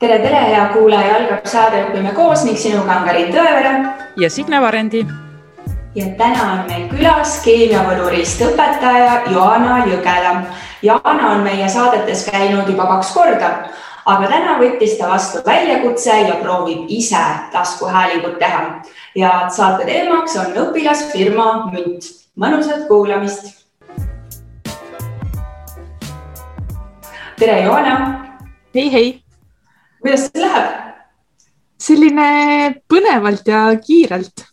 tere, tere, hea kuulaja, algab saade Õpime koos ning sinuga on Karin Tõevere. ja Signe Varendi. ja täna on meil külas keemiavõlurist õpetaja Joana Jõgela. Joana on meie saadetes käinud juba kaks korda, aga täna võttis ta vastu väljakutse ja proovib ise taskuhäälingut teha. ja saate teemaks on õpilasfirma Münt. mõnusat kuulamist. tere, Joana. hei, hei kuidas see läheb? selline põnevalt ja kiirelt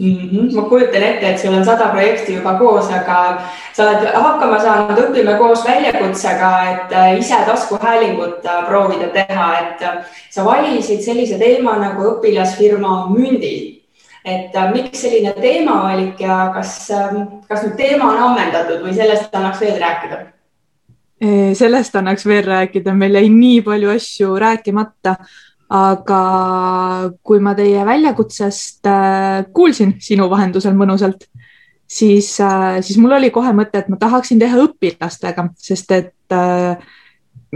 mm. -hmm. ma kujutan ette, et sul on sada projekti juba koos, aga sa oled hakkama saanud, õpime koos väljakutsega, et äh, ise taskuhäälingut äh, proovida teha, et äh, sa valisid sellise teema nagu õpilasfirma Mündi. et miks selline teemavalik ja kas, ähm, kas nüüd teema on ammendatud või sellest annaks veel rääkida? Sellest annaks veel rääkida, meil jäi nii palju asju rääkimata. aga kui ma teie väljakutsest äh, kuulsin sinu vahendusel mõnusalt, siis, äh, siis mul oli kohe mõte, et ma tahaksin teha õpilastega, sest et äh,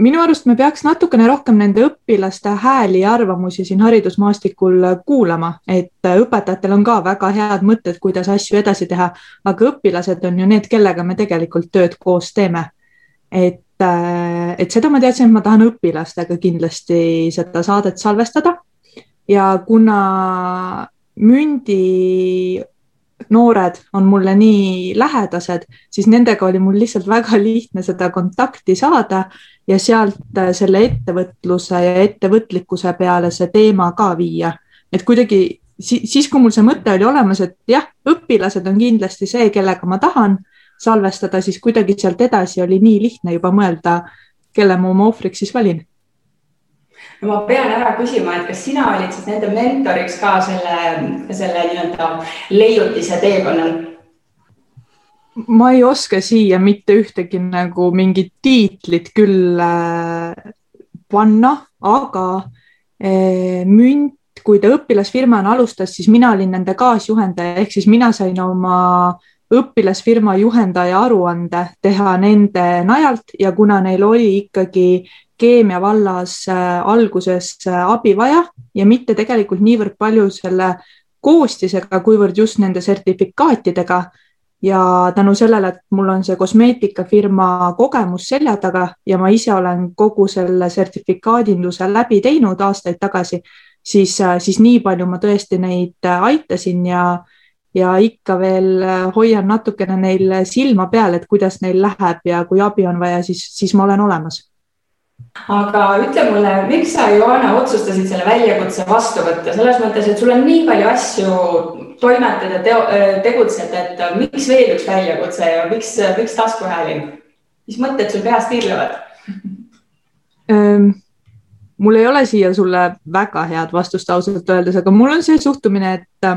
minu arust me peaks natukene rohkem nende õpilaste hääli ja arvamusi siin haridusmaastikul kuulama, et õpetajatel on ka väga head mõtted, kuidas asju edasi teha, aga õpilased on ju need, kellega me tegelikult tööd koos teeme et, äh, et seda ma teadsin, et ma tahan õpilastega kindlasti seda saadet salvestada. ja kuna mündi noored on mulle nii lähedased, siis nendega oli mul lihtsalt väga lihtne seda kontakti saada ja sealt äh, selle ettevõtluse ja ettevõtlikkuse peale see teema ka viia. et kuidagi siis, kui mul see mõte oli olemas, et jah, õpilased on kindlasti see, kellega ma tahan salvestada, siis kuidagi sealt edasi oli nii lihtne juba mõelda, kelle ma oma ohvriks siis valin. no ma pean ära küsima, et kas sina olid siis nende mentoriks ka selle, selle nii-öelda leiutise teekonnal? ma ei oska siia mitte ühtegi nagu mingit tiitlit küll äh, panna, aga äh, münt, kui ta õpilasfirmana alustas, siis mina olin nende kaasjuhendaja, ehk siis mina sain oma äh, õpilasfirma juhendaja aruande teha nende najalt ja kuna neil oli ikkagi keemia vallas äh, alguses äh, abi vaja ja mitte tegelikult niivõrd palju selle koostisega, kuivõrd just nende sertifikaatidega ja tänu sellele, et mul on see kosmeetikafirma kogemus selja taga ja ma ise olen kogu selle sertifikaadinduse läbi teinud aastaid tagasi, siis, äh, siis nii palju ma tõesti neid aitasin ja ja ikka veel äh, hoian natukene neil silma peal, et kuidas neil läheb ja kui abi on vaja, siis, siis ma olen olemas. aga ütle mulle, miks sa, Joana, otsustasid selle väljakutse vastu võtta, selles mõttes, et sul on nii palju asju toimetada äh, tegutsed, et äh, miks veel üks väljakutse ja miks, miks taskuhääling? mis mõtted sul peas tiirlevad mul ei ole siia sulle väga head vastust ausalt öeldes, aga mul on see suhtumine, et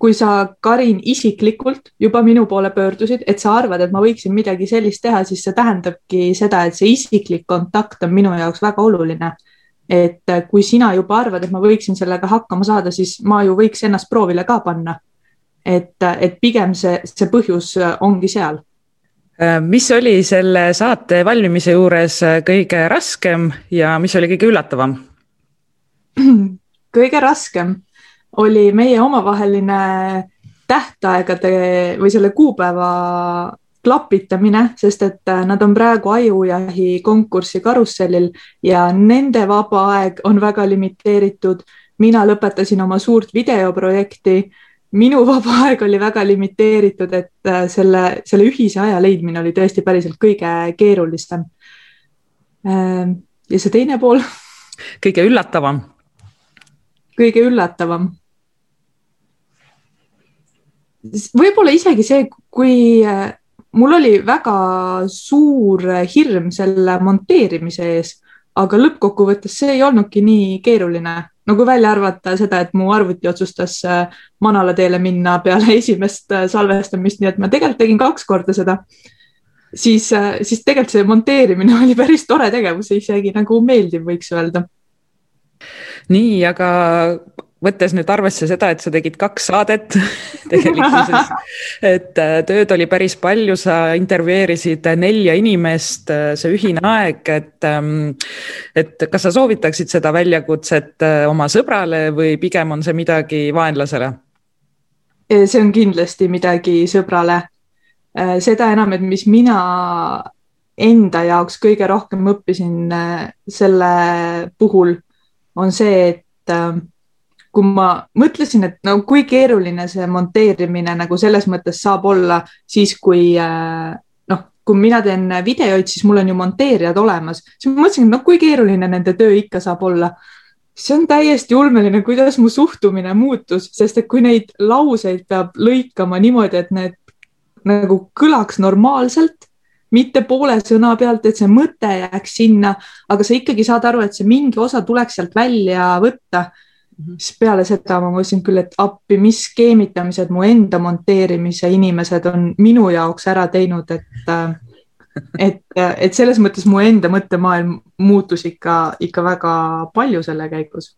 kui sa, Karin, isiklikult juba minu poole pöördusid, et sa arvad, et ma võiksin midagi sellist teha, siis see tähendabki seda, et see isiklik kontakt on minu jaoks väga oluline. et kui sina juba arvad, et ma võiksin sellega hakkama saada, siis ma ju võiks ennast proovile ka panna. et, et pigem see, see põhjus ongi seal mis oli selle saate valmimise juures kõige raskem ja mis oli kõige üllatavam? kõige raskem oli meie omavaheline tähtaegade või selle kuupäeva klapitamine, sest et äh, nad on praegu ajujahi konkursi karussellil ja nende vaba aeg on väga limiteeritud. mina lõpetasin oma suurt videoprojekti. minu vaba aeg oli väga limiteeritud, et äh, selle, selle ühise aja leidmine oli tõesti päriselt kõige keerulisem. Ähm, ja see teine pool. kõige üllatavam. Kõige üllatavam võib-olla isegi see, kui äh, mul oli väga suur hirm selle monteerimise ees, aga lõppkokkuvõttes see ei olnudki nii keeruline, nagu välja arvata seda, et mu arvuti otsustas äh, manala teele minna peale esimest äh, salvestamist, nii et ma tegelikult tegin kaks korda seda. siis, siis tegelikult see monteerimine oli päris tore tegevus, isegi nagu meeldiv, võiks öelda. Nii, aga võttes nüüd arvesse seda, et sa tegid kaks saadet tegelikkuses, et äh, tööd oli päris palju, sa intervjueerisid nelja inimest, äh, see ühine aeg, et, ähm, et kas sa soovitaksid seda väljakutset äh, oma sõbrale või pigem on see midagi vaenlasele? see on kindlasti midagi sõbrale. seda enam, et mis mina enda jaoks kõige rohkem õppisin selle puhul, on see, et kui ma mõtlesin, et no kui keeruline see monteerimine nagu selles mõttes saab olla siis, kui äh, noh, kui mina teen videoid, siis mul on ju monteerijad olemas, siis ma mõtlesin, et noh, kui keeruline nende töö ikka saab olla. see on täiesti ulmeline, kuidas mu suhtumine muutus, sest et kui neid lauseid peab lõikama niimoodi, et need nagu kõlaks normaalselt, mitte poole sõna pealt, et see mõte jääks sinna, aga sa ikkagi saad aru, et see mingi osa tuleks sealt välja võtta Mhm. siis peale seda ma mõtlesin küll, et appi, mis skeemitamised mu enda monteerimise inimesed on minu jaoks ära teinud, et äh, et, et selles mõttes mu enda mõttemaailm muutus ikka, ikka väga palju selle käigus.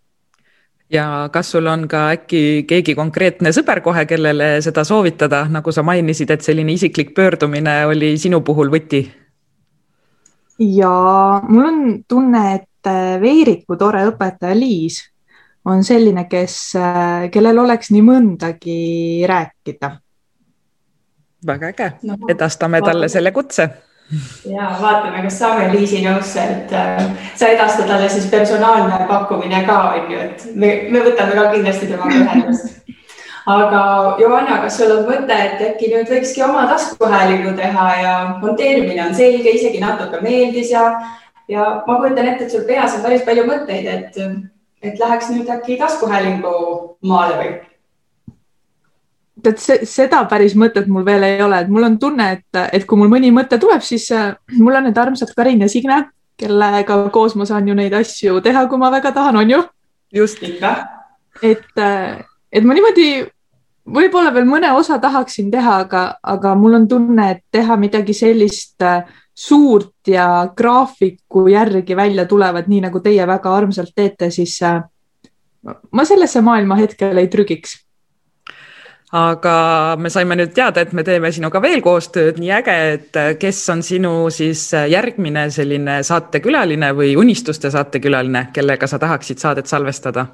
Ja kas sul on ka äkki keegi konkreetne sõber kohe, kellele seda soovitada, nagu sa mainisid, et selline isiklik pöördumine oli sinu puhul võti? ja mul on tunne, et Veeriku tore õpetaja Liis on selline, kes, äh, kellel oleks nii mõndagi rääkida. väga äge no,, edastame talle selle kutse. Ja vaatame, kas saame Liisi nõusse, et äh, sa edasta talle siis personaalne pakkumine ka on ju, et me, me võtame ka kindlasti temaga ühendust aga Johanna, kas sul on mõte, et äkki nüüd võikski oma taskuhäälingu teha ja monteerimine on selge, isegi natuke meeldis ja, ja ma kujutan ette, et sul peas on päris palju mõtteid, et et läheks nüüd äkki taskuhäälingu maale või? Tead, seda päris mõtet mul veel ei ole, et mul on tunne, et, et kui mul mõni mõte tuleb, siis äh, mul on need armsad Karin ja Signe, kellega koos ma saan ju neid asju teha, kui ma väga tahan, on ju? just ikka. et, äh, et ma niimoodi võib-olla veel mõne osa tahaksin teha, aga, aga mul on tunne, et teha midagi sellist äh, suurt ja graafiku järgi välja tulevad, nii nagu teie väga armsalt teete, siis ma sellesse maailma hetkel ei trügiks aga me saime nüüd teada, et me teeme sinuga veel koostööd, nii äge, et äh, kes on sinu siis äh, järgmine selline saatekülaline või unistuste saatekülaline, kellega sa tahaksid saadet salvestada?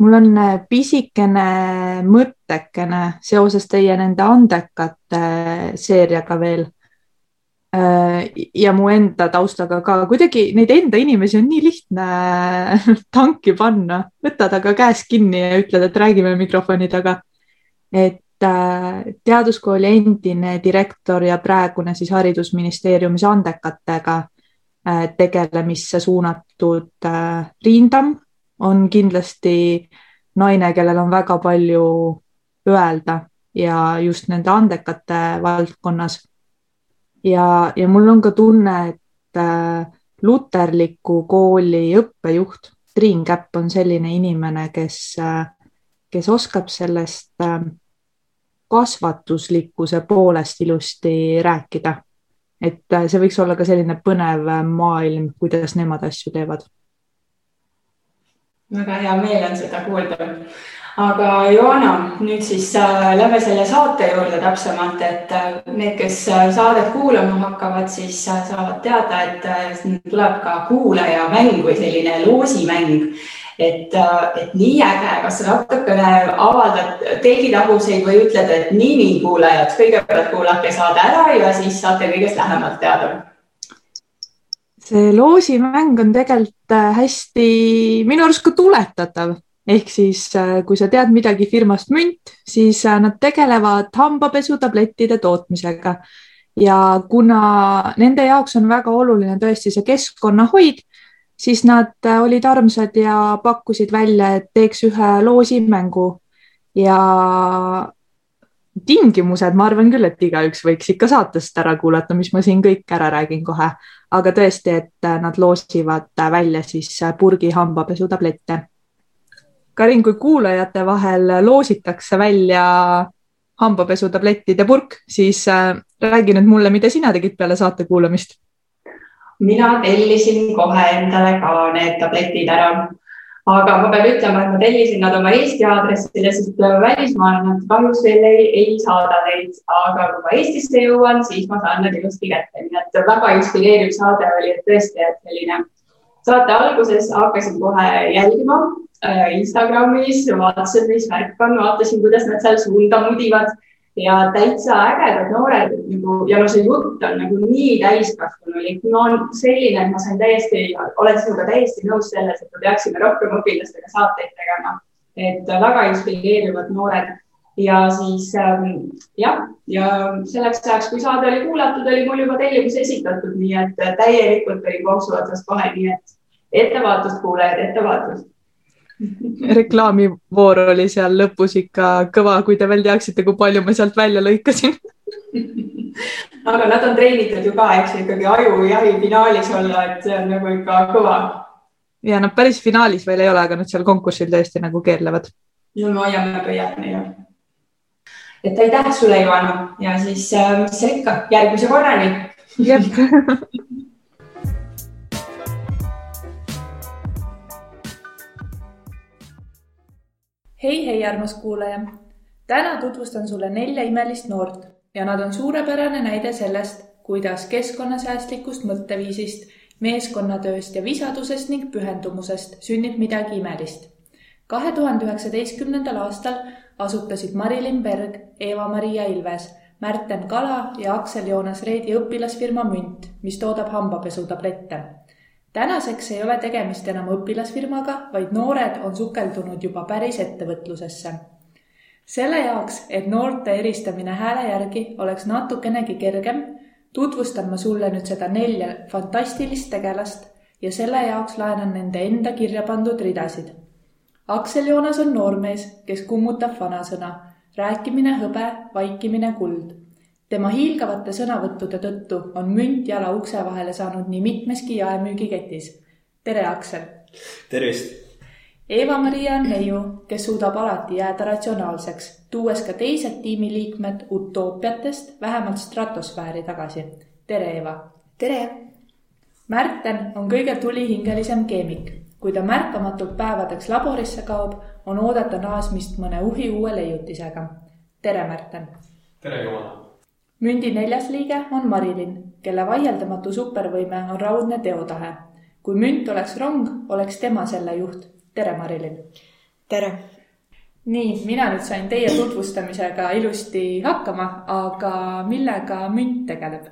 mul on pisikene mõttekene seoses teie nende andekate seeriaga veel Äh, ja mu enda taustaga ka kuidagi neid enda inimesi on nii lihtne tanki panna, võtad aga käest kinni ja ütled, et räägime mikrofoni taga. Et äh, teaduskooli endine direktor ja praegune siis haridusministeeriumis andekatega äh, tegelemisse suunatud Riin Tamm on kindlasti naine, kellel on väga palju öelda ja just nende andekate valdkonnas. Ja, ja mul on ka tunne, et äh, luterliku kooli õppejuht Triin Käpp on selline inimene, kes äh,, kes oskab sellest äh, kasvatuslikkuse poolest ilusti rääkida. et äh, see võiks olla ka selline põnev äh, maailm, kuidas nemad asju teevad. väga hea meel on seda kuulda aga Joana, nüüd siis äh, lähme selle saate juurde täpsemalt, et need, kes saadet kuulama hakkavad, siis saavad teada, et tuleb ka kuulajamäng või selline loosimäng. Et, äh, et nii äge, kas sa natukene avaldad telgitaguseid või ütled, et nii, nii kuulajad, kõigepealt kuulake saade ära ja siis saate kõigest lähemalt teada. See loosimäng on tegelikult hästi minu arust ka tuletatav. Ehk siis, äh, kui sa tead midagi firmast Münt, siis äh, nad tegelevad hambapesutablettide tootmisega. Ja kuna nende jaoks on väga oluline tõesti see keskkonnahoid, siis nad äh, olid armsad ja pakkusid välja, et teeks ühe loosimängu ja tingimused, ma arvan küll, et igaüks võiks ikka saatest ära kuulata, mis ma siin kõik ära räägin kohe, aga tõesti, et nad loosivad välja siis purgi hambapesutablette. Karin, kui kuulajate vahel loositakse välja hambapesutablettide purk, siis äh, räägi nüüd mulle, mida sina tegid peale saate kuulamist? Mina tellisin kohe endale ka need tabletid ära. aga ma pean ütlema, et ma tellisin nad oma Eesti aadressile, sest välismaale nad kahjuks veel ei, ei saada neid, aga kui ma Eestisse jõuan, siis ma saan nad ilusti kätte, nii et väga inspireeriv saade oli, et tõesti, et selline saate alguses hakkasin kohe jälgima äh, Instagramis, vaatasin, mis värk on, vaatasin, kuidas nad seal suunda mudivad ja täitsa ägedad noored nagu ja no see jutt on nagu nii täiskasvanulik, no selline, et ma sain täiesti, olen sinuga täiesti nõus selles, et me peaksime rohkem õpilastega saateid tegema, et väga inspireerivad noored. Ja siis ähm, jah, ja selleks ajaks, kui saade oli kuulatud, oli mul juba tellimus esitatud, nii et täielikult oli konksu otsas kohe, nii et ettevaatust, kuulajad, ettevaatust reklaamivoor oli seal lõpus ikka kõva, kui te veel teaksite, kui palju ma sealt välja lõikasin aga nad on treenitud ju ka, eks ikkagi ajujahi finaalis olla, et see on nagu ikka kõva. ja nad päris finaalis veel ei ole, aga nad seal konkursil tõesti nagu keerlevad. no me hoiame pöialt neile. et aitäh sulle, Joana ja siis äh, mis seal ikka, järgmise korrani. hei, hei, armas kuulaja. täna tutvustan sulle nelja imelist noort ja nad on suurepärane näide sellest, kuidas keskkonnasäästlikust mõtteviisist, meeskonnatööst ja visadusest ning pühendumusest sünnib midagi imelist. kahe tuhande üheksateistkümnendal aastal asutasid Marilyn Berg, Eva-Maria Ilves, Märten Kala ja Aksel Joonas Reedi õpilasfirma Münt, mis toodab hambapesutablette tänaseks ei ole tegemist enam õpilasfirmaga, vaid noored on sukeldunud juba päris ettevõtlusesse. selle jaoks, et noorte eristamine hääle järgi oleks natukenegi kergem, tutvustan ma sulle nüüd seda nelja fantastilist tegelast ja selle jaoks laenan nende enda kirja pandud ridasid. Aksel Joonas on noormees, kes kummutab vanasõna rääkimine hõbe, vaikimine kuld tema hiilgavate sõnavõttude tõttu on münt jala ukse vahele saanud nii mitmeski jaemüügiketis. tere, Aksel! tervist! Eva-Maria on neiu, kes suudab alati jääda ratsionaalseks, tuues ka teised tiimiliikmed utoopiatest vähemalt stratosfääri tagasi. tere, Eva! tere! Märten on kõige tulihingelisem keemik. kui ta märkamatult päevadeks laborisse kaob, on oodata naasmist mõne uhi uue leiutisega. tere, Märten! tere, Joana! Mündi neljas liige on Marilyn, kelle vaieldamatu supervõime on raudne teotahe. kui münt oleks rong, oleks tema selle juht. tere, Marilyn. tere. nii, mina nüüd sain teie tutvustamisega ilusti hakkama, aga millega münt tegeleb?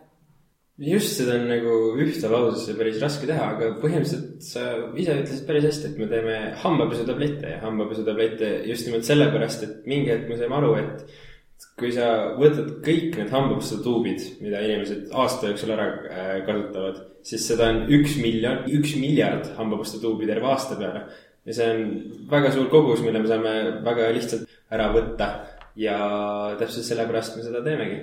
just, seda on nagu ühte lausesse päris raske teha, aga põhimõtteliselt sa ise ütlesid päris hästi, et me teeme hambapesutablette ja hambapesutablette just nimelt sellepärast, et mingi hetk me saime aru, et kui sa võtad kõik need hambapastatuubid, mida inimesed aasta jooksul ära äh, kasutavad, siis seda on üks miljon, üks miljard hambapastatuubi terve aasta peale. ja see on väga suur kogus, mille me saame väga lihtsalt ära võtta ja täpselt sellepärast me seda teemegi.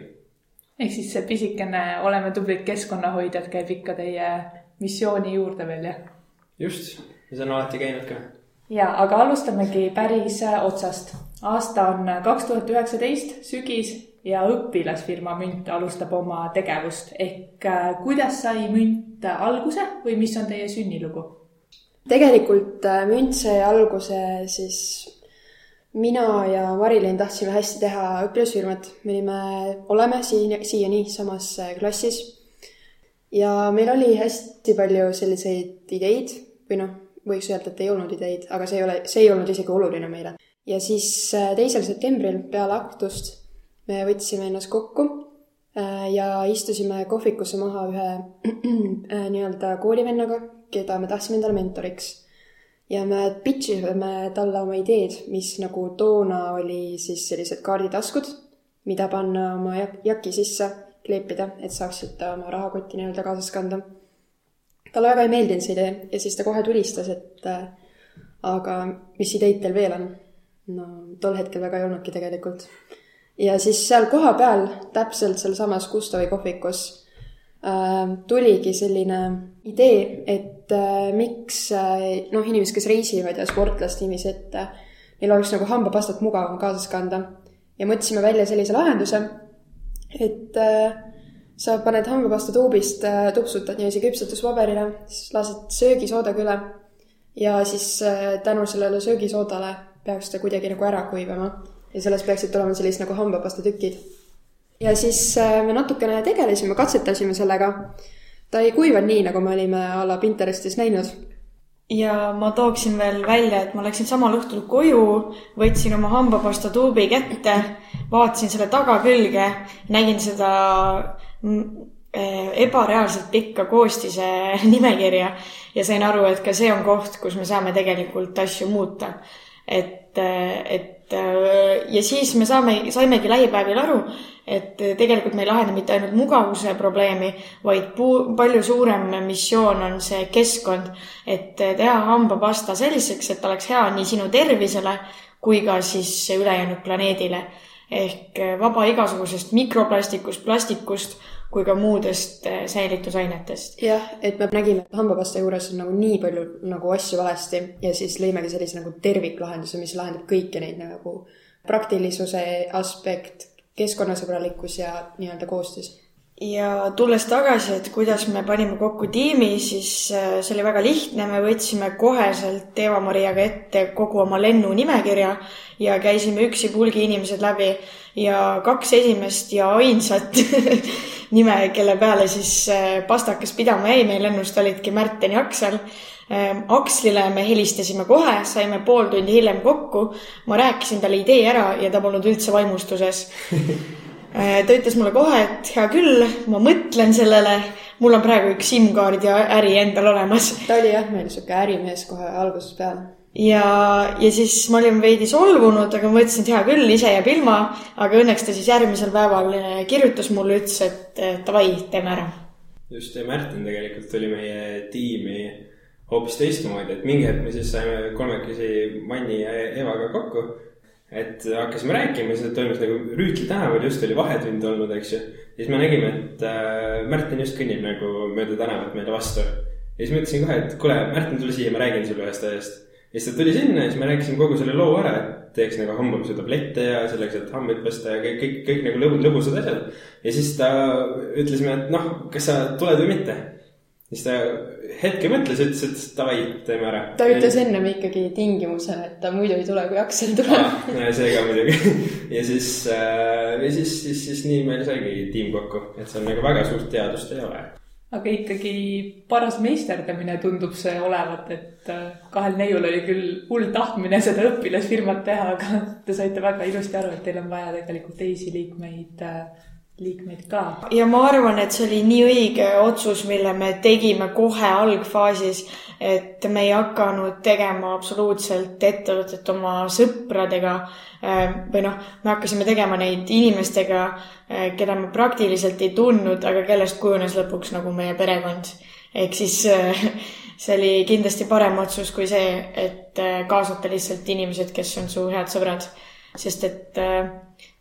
ehk siis see pisikene oleme tublid keskkonnahoidjad käib ikka teie missiooni juurde veel, jah? just, ja see on alati käinud ka. Ja, aga alustamegi päris otsast aasta on kaks tuhat üheksateist, sügis ja õpilasfirma Münt alustab oma tegevust ehk äh, kuidas sai Münt alguse või mis on teie sünnilugu? tegelikult äh, Münt sai alguse siis mina ja Marilyn tahtsime hästi teha õpilasfirmat, me olime, oleme siin, siiani samas äh, klassis. ja meil oli hästi palju selliseid ideid või noh, võiks öelda, et ei olnud ideid, aga see ei ole, see ei olnud isegi oluline meile ja siis äh, teisel septembril peale aktust me võtsime ennast kokku äh, ja istusime kohvikusse maha ühe äh, nii-öelda koolivennaga, keda me tahtsime endale mentoriks. ja me pitch isime talle oma ideed, mis nagu toona oli siis sellised kaarditaskud, mida panna oma jaki sisse, kleepida, et saaksite oma rahakotti nii-öelda kaasas kanda. Talle väga ei meeldinud see idee ja siis ta kohe tulistas, et aga mis ideid teil veel on no tol hetkel väga ei olnudki tegelikult. ja siis seal kohapeal, täpselt sealsamas Gustavi kohvikus äh, tuligi selline idee, et äh, miks äh, noh, inimesed, kes reisivad ja sportlastiimis, et äh, neil oleks nagu hambapastat mugavam kaasas kanda. ja mõtlesime välja sellise lahenduse, et äh, sa paned hambapasta tuubist äh,, tupsutad niiviisi küpsetuspaberile, siis lased söögisoodaga üle ja siis äh, tänu sellele söögisoodale peaks ta kuidagi nagu ära kuivama ja sellest peaksid tulema sellised nagu hambapastatükid. ja siis äh, me natukene tegelesime, katsetasime sellega. ta ei kuivanud nii, nagu me olime a la Pinterestis näinud ja ma tooksin veel välja, et ma läksin samal õhtul koju, võtsin oma hambapasta tuubi kätte, vaatasin selle tagakülge, nägin seda ebareaalselt pikka koostise nimekirja ja sain aru, et ka see on koht, kus me saame tegelikult asju muuta. et, eh, et eh, ja siis me saame, saimegi lähipäevil aru, et tegelikult me ei lahenda mitte ainult mugavuse probleemi, vaid puu, palju suurem missioon on see keskkond, et teha hambapasta selliseks, et oleks hea nii sinu tervisele kui ka siis ülejäänud planeedile. Ehk vaba igasugusest mikroplastikust, plastikust kui ka muudest säilitusainetest. jah, et me nägime, et hambapasta juures on nagu nii palju nagu asju valesti ja siis lõimegi sellise nagu terviklahenduse, mis lahendab kõiki neid nagu praktilisuse aspekt, keskkonnasõbralikkus ja nii-öelda koostöös. Ja tulles tagasi, et kuidas me panime kokku tiimi, siis äh, see oli väga lihtne, me võtsime koheselt Eva-Mariaga ette kogu oma lennunimekirja ja käisime üksipulgi inimesed läbi ja kaks esimest ja ainsat nime, kelle peale siis äh, pastakas pidama jäi meil lennust, olidki Märten ja Aksel Ehm, Akslile me helistasime kohe, saime pool tundi hiljem kokku. ma rääkisin talle idee ära ja ta polnud üldse vaimustuses. Ehm, ta ütles mulle kohe, et hea küll, ma mõtlen sellele. mul on praegu üks SIM-kaard ja äri endal olemas. ta oli jah, meil sihuke ärimees kohe algusest peale ja, ja siis ma olin veidi solvunud, aga mõtlesin, et hea küll, ise jääb ilma. aga õnneks ta siis järgmisel päeval eh, kirjutas mulle, ütles, et davai, teeme ära. just ja Märten tegelikult tuli meie tiimi hoopis teistmoodi, et mingi hetk me siis saime kolmekesi Manni ja Evaga kokku. Et hakkasime rääkima, siis toimus nagu Rüütli tänaval just oli vahetund olnud, eks ju. siis me nägime, et äh, Märten just kõnnib nagu mööda tänavat meile vastu. ja siis ma ütlesin kohe, et kuule, Märten, tule siia, ma räägin sulle ühest asjast. ja siis ta tuli sinna ja siis me rääkisime kogu selle loo ära, et teeks nagu hambapesutablette ja selleks, et hambaid pesta ja kõik, kõik, kõik nagu lõbu, lõbusad asjad. ja siis ta ütlesime, et noh, kas sa tuled või mitte siis ta hetke mõtles, ütles, et davai, teeme ära. ta ütles ennem ikkagi tingimusena, et ta muidu ei tule, kui Aksel tuleb ah,. see ka muidugi ja siis äh,, ja siis, siis, siis nii meil saigi tiim kokku, et seal nagu väga suurt teadust ei ole. aga ikkagi paras meisterdamine tundub see olevat, et äh, kahel neiul oli küll hull tahtmine seda õpilasfirmat teha, aga te saite väga ilusti aru, et teil on vaja tegelikult teisi liikmeid äh, liikmeid ka. ja ma arvan, et see oli nii õige otsus, mille me tegime kohe algfaasis, et me ei hakanud tegema absoluutselt ettevõtet oma sõpradega äh, või noh, me hakkasime tegema neid inimestega, äh, keda me praktiliselt ei tundnud, aga kellest kujunes lõpuks nagu meie perekond. ehk siis äh, see oli kindlasti parem otsus kui see, et kaasata lihtsalt inimesed, kes on su head sõbrad. sest et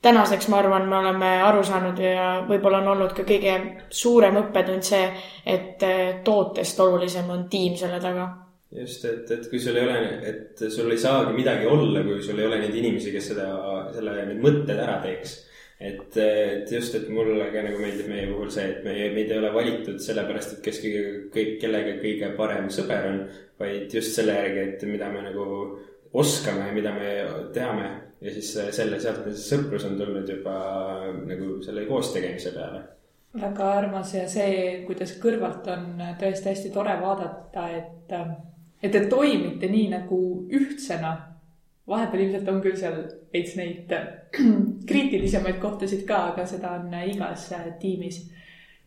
tänaseks ma arvan, me oleme aru saanud ja võib-olla on olnud ka kõige suurem õppetund see, et eh, tootest olulisem on tiim selle taga. just, et, et kui sul ei ole, et sul ei saagi midagi olla, kui sul ei ole neid inimesi, kes seda, selle, need mõtted ära teeks. et, et just, et mulle ka nagu meeldib meie puhul see, et meie, meid ei ole valitud sellepärast, et kes kõige, kõik, kellega kõige parem sõber on, vaid just selle järgi, et mida me nagu oskame, mida me teame ja siis selle, sealt sõprus on tulnud juba nagu selle koos tegemise peale. väga armas ja see, kuidas kõrvalt on tõesti hästi tore vaadata, et, et te toimite nii nagu ühtsena. vahepeal ilmselt on küll seal veits neid kriitilisemaid kohtasid ka, aga seda on igas tiimis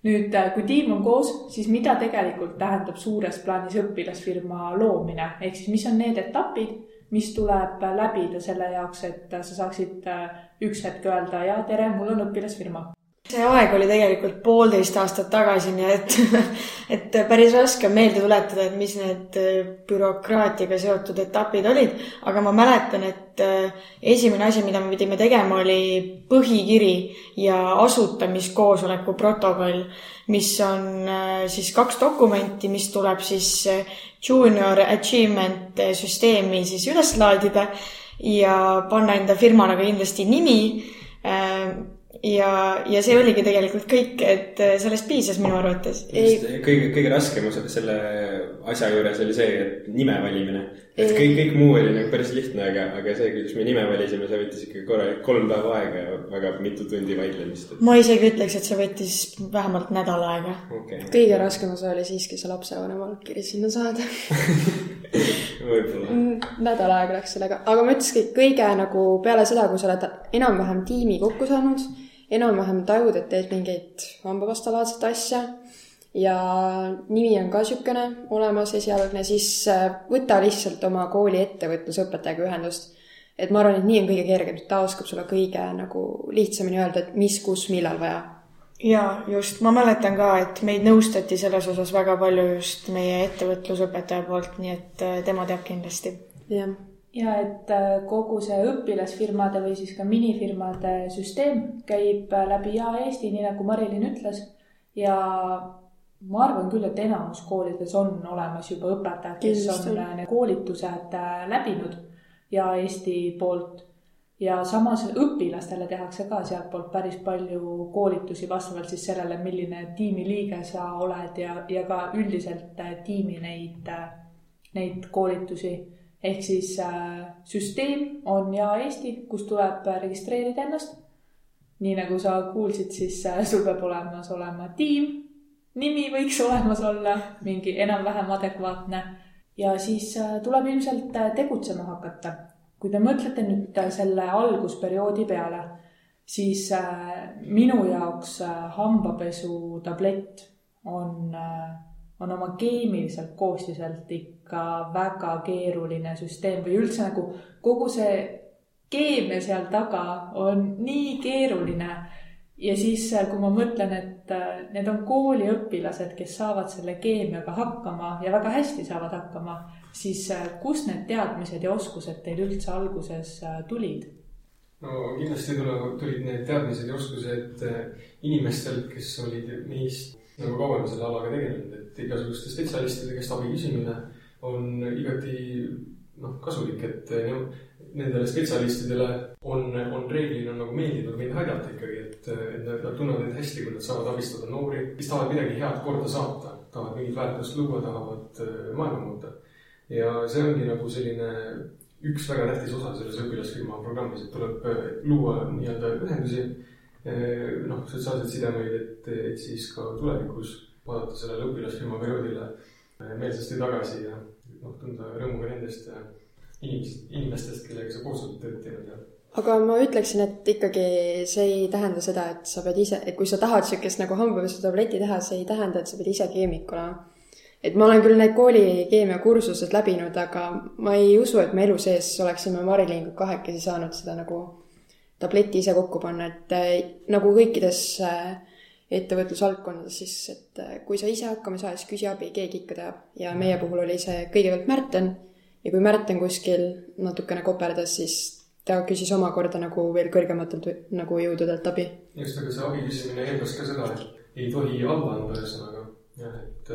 nüüd, kui tiim on koos, siis mida tegelikult tähendab suures plaanis õpilasfirma loomine, ehk siis mis on need etapid mis tuleb läbida selle jaoks, et sa saaksid äh, üks hetk öelda ja tere, mul on õpilasfirma? See aeg oli tegelikult poolteist aastat tagasi, nii et, et päris raske on meelde tuletada, et mis need äh, bürokraatiaga seotud etapid olid. aga ma mäletan, et äh, esimene asi, mida me pidime tegema, oli põhikiri ja asutamiskoosoleku protokoll, mis on siis kaks dokumenti, mis tuleb siis junior achievement süsteemi siis üles laadida ja panna enda firmale ka kindlasti nimi. Ja, ja see oligi tegelikult kõik, et äh, sellest piisas minu arvates. kõige, kõige raskem osa selle asja juures oli see, et nime valimine. et kõik, kõik muu oli nagu päris lihtne, aga, aga see, kuidas me nime valisime, see võttis ikkagi korralik kolm päeva aega ja väga mitu tundi vaidlemist. ma isegi ütleks, et see võttis vähemalt nädal aega. okei, kõige raskem osa oli siiski see lapsevanema allkiri sinna saada. võib-olla. nädal aega läks sellega, aga ma ütleski, kõige nagu peale seda, kui sa oled enam-vähem tiimi kokku saanud, enam-vähem tajud, et teed mingeid hambapastalaadset asja ja nimi on ka niisugune olemas esialgne, siis äh, võta lihtsalt oma kooli ettevõtlusõpetajaga ühendust. et ma arvan, et nii on kõige kergem, ta oskab sulle kõige nagu lihtsamini öelda, et mis, kus, millal vaja. ja just, ma mäletan ka, et meid nõustati selles osas väga palju just meie ettevõtlusõpetaja poolt, nii et äh, tema teab kindlasti. jah, ja et äh, kogu see õpilasfirmade või siis ka minifirmade süsteem käib äh, läbi Ja Eesti, nii nagu Marilyn ütles. ja ma arvan küll, et enamus koolides on olemas juba õpetajad, kes Kindlasti on äh, need koolitused läbinud Ja Eesti poolt. ja samas õpilastele tehakse ka sealtpoolt päris palju koolitusi vastavalt siis sellele, milline tiimiliige sa oled ja, ja ka üldiselt tiimi neid, neid koolitusi ehk siis äh, süsteem on Ja Eesti, kus tuleb äh, registreerida ennast. nii nagu sa kuulsid, siis äh, sul peab olemas olema tiim, nimi võiks olemas olla, mingi enam-vähem adekvaatne ja siis tuleb ilmselt tegutsema hakata. kui te mõtlete nüüd selle algusperioodi peale, siis minu jaoks hambapesu tablett on on oma keemiliselt koostiselt ikka väga keeruline süsteem või üldse nagu kogu see keemia seal taga on nii keeruline. ja siis, kui ma mõtlen, et äh, need on kooliõpilased, kes saavad selle keemiaga hakkama ja väga hästi saavad hakkama, siis äh, kust need teadmised ja oskused teil üldse alguses äh, tulid? no kindlasti tulevad, tulid need teadmised ja oskused äh, inimestelt, kes olid meist nagu kauem selle alaga tegelenud, et igasuguste spetsialistide käest abi küsimine on igati noh, kasulik, et ne- nendele spetsialistidele on, on reeglina nagu meeldinud meid aidata ikkagi, et, et nad, tunnevad end hästi, kui nad saavad abistada noori, kes tahavad midagi head korda saata, tahavad mingit väärtust luua, tahavad äh, maailma muuta. ja see ongi nagu selline üks väga tähtis osa selles õpilasfirma programmis, et tuleb äh, luua nii-öelda ühendusi, noh, sotsiaalseid sidemeid, et, et siis ka tulevikus vaadata sellele õpilasfirma perioodile äh, meelsasti tagasi ja noh, tunda rõõmu ka nendest äh, inimesest, inimestest, kellega sa koostööd tööd teinud ja aga ma ütleksin, et ikkagi see ei tähenda seda, et sa pead ise, et kui sa tahad niisugust nagu hambapesutableti teha, see ei tähenda, et sa pead ise keemik olema. et ma olen küll need kooli keemiakursused läbinud, aga ma ei usu, et me elu sees oleksime Mari-Liinga kahekesi saanud seda nagu tableti ise kokku panna, et äh, nagu kõikides äh, ettevõtlusvaldkondades siis, et äh, kui sa ise hakkama ei saa, siis küsi abi, keegi ikka teab. ja meie puhul oli see kõigepealt Märten ja kui Märten kuskil natukene koperdas, siis ta küsis omakorda nagu veel kõrgematelt nagu jõududelt abi. just, aga see abi küsimine eeldas ka seda, et ei tohi alla anda, ühesõnaga jah, et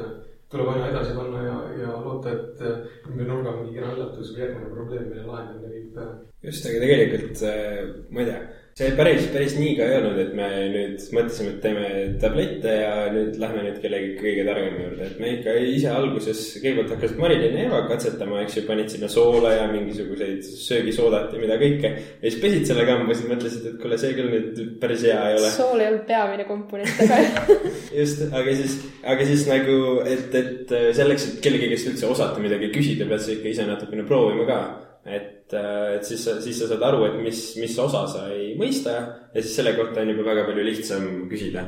tuleb aina edasi panna ja, ja loota, et ümber nurga mingi üllatus või järgmine probleem, mille lahendamine viib just, aga tegelikult äh, ma ei tea, see päris, päris nii ka ei olnud, et me nüüd mõtlesime, et teeme tablette ja nüüd lähme nüüd kellegi kõige targema juurde, et me ikka ise alguses kõigepealt hakkasid Marilyn ja Eva katsetama, eks ju, panid sinna soola ja mingisuguseid söögisoodat ja mida kõike. ja siis pesid selle kamba, siis mõtlesid, et kuule, see küll nüüd päris hea ei ole. sool ei olnud peamine komponent, aga just, aga siis, aga siis nagu, et, et selleks, et kellegi käest üldse osata midagi küsida, pead sa ikka ise natukene proovima ka. et, et siis, siis sa saad aru, et mis, mis osa sa ei mõista ja siis selle kohta on juba väga palju lihtsam küsida.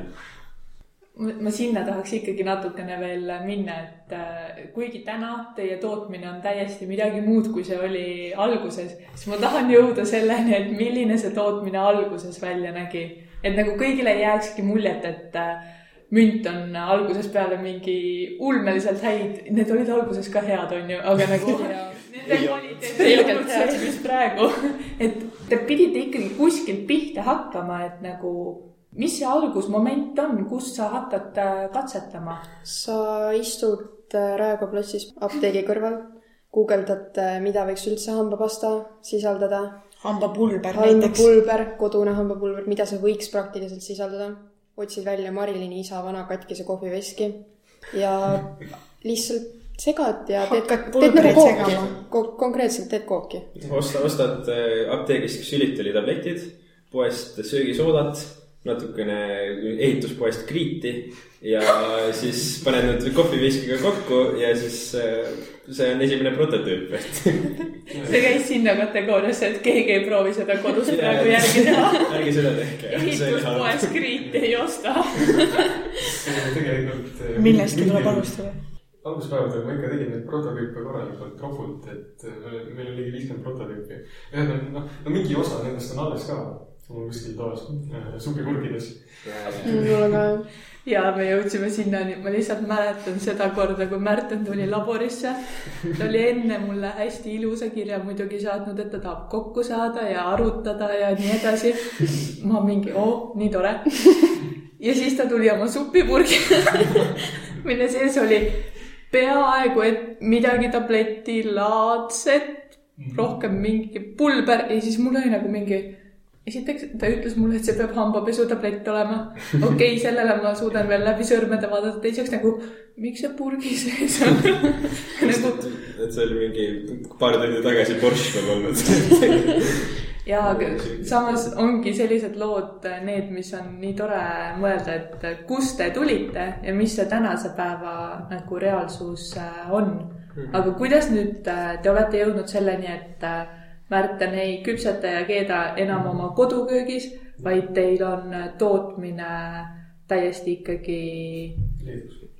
ma sinna tahaks ikkagi natukene veel minna, et äh, kuigi täna teie tootmine on täiesti midagi muud, kui see oli alguses, siis ma tahan jõuda selleni, et milline see tootmine alguses välja nägi. et nagu kõigile ei jääkski muljet, et äh, münt on algusest peale mingi ulmeliselt häid, need olid alguses ka head, onju, aga nagu olnud see, mis praegu. et te pidite ikkagi kuskilt pihta hakkama, et nagu mis see algusmoment on, kus sa hakkad äh, katsetama? sa istud äh, Raekoja platsis apteegi kõrval, guugeldad, mida võiks üldse hambapasta sisaldada. hambapulber näiteks. hambapulber, kodune hambapulber, mida see võiks praktiliselt sisaldada. otsid välja Marilini isa vana katkise kohviveski ja lihtsalt segad ja teed, Hakkad teed nagu kooki konkreetselt teed kooki. osta, ostad äh, apteegist ksülitolitabletid, poest söögisoodat, natukene ehituspoest kriiti ja siis paned need kohviveskiga kokku ja siis äh, see on esimene prototüüp, et see käis sinna kategooriasse, et keegi ei proovi seda kodus praegu järgi teha. ärge seda tehke. ehituspoes kriiti ei osta. tegelikult. äh, millestki tuleb. alustada. Alguspäevadel ma ikka tegin neid prototüüpe korralikult ropult, et äh, meil oli ligi viiskümmend prototüüpi. ja noh, no, mingi osa nendest on alles ka, mul kuskil toas äh, supipurgides. mul on ka ja me jõudsime sinnani, ma lihtsalt mäletan seda korda, kui Märten tuli laborisse. ta oli enne mulle hästi ilusa kirja muidugi saatnud, et ta tahab kokku saada ja arutada ja nii edasi. ma mingi, oo, nii tore. ja siis ta tuli oma supipurgi, mille sees oli peaaegu et midagi tabletilaadset, rohkem mingi pulber ja siis mul oli nagu mingi esiteks ta ütles mulle, et see peab hambapesutablett olema. okei okay,, sellele ma suudan veel läbi sõrmede vaadata, teiseks nagu, miks see purgi sees on nagu et see oli mingi paar tundi tagasi Porsche veel olnud. ja aga samas ongi sellised lood need, mis on nii tore mõelda, et kust te tulite ja mis see tänase päeva nagu reaalsus äh, on. aga kuidas nüüd äh, te olete jõudnud selleni, et äh, Märten ei küpseta ja keeda enam oma koduköögis, vaid teil on äh, tootmine täiesti ikkagi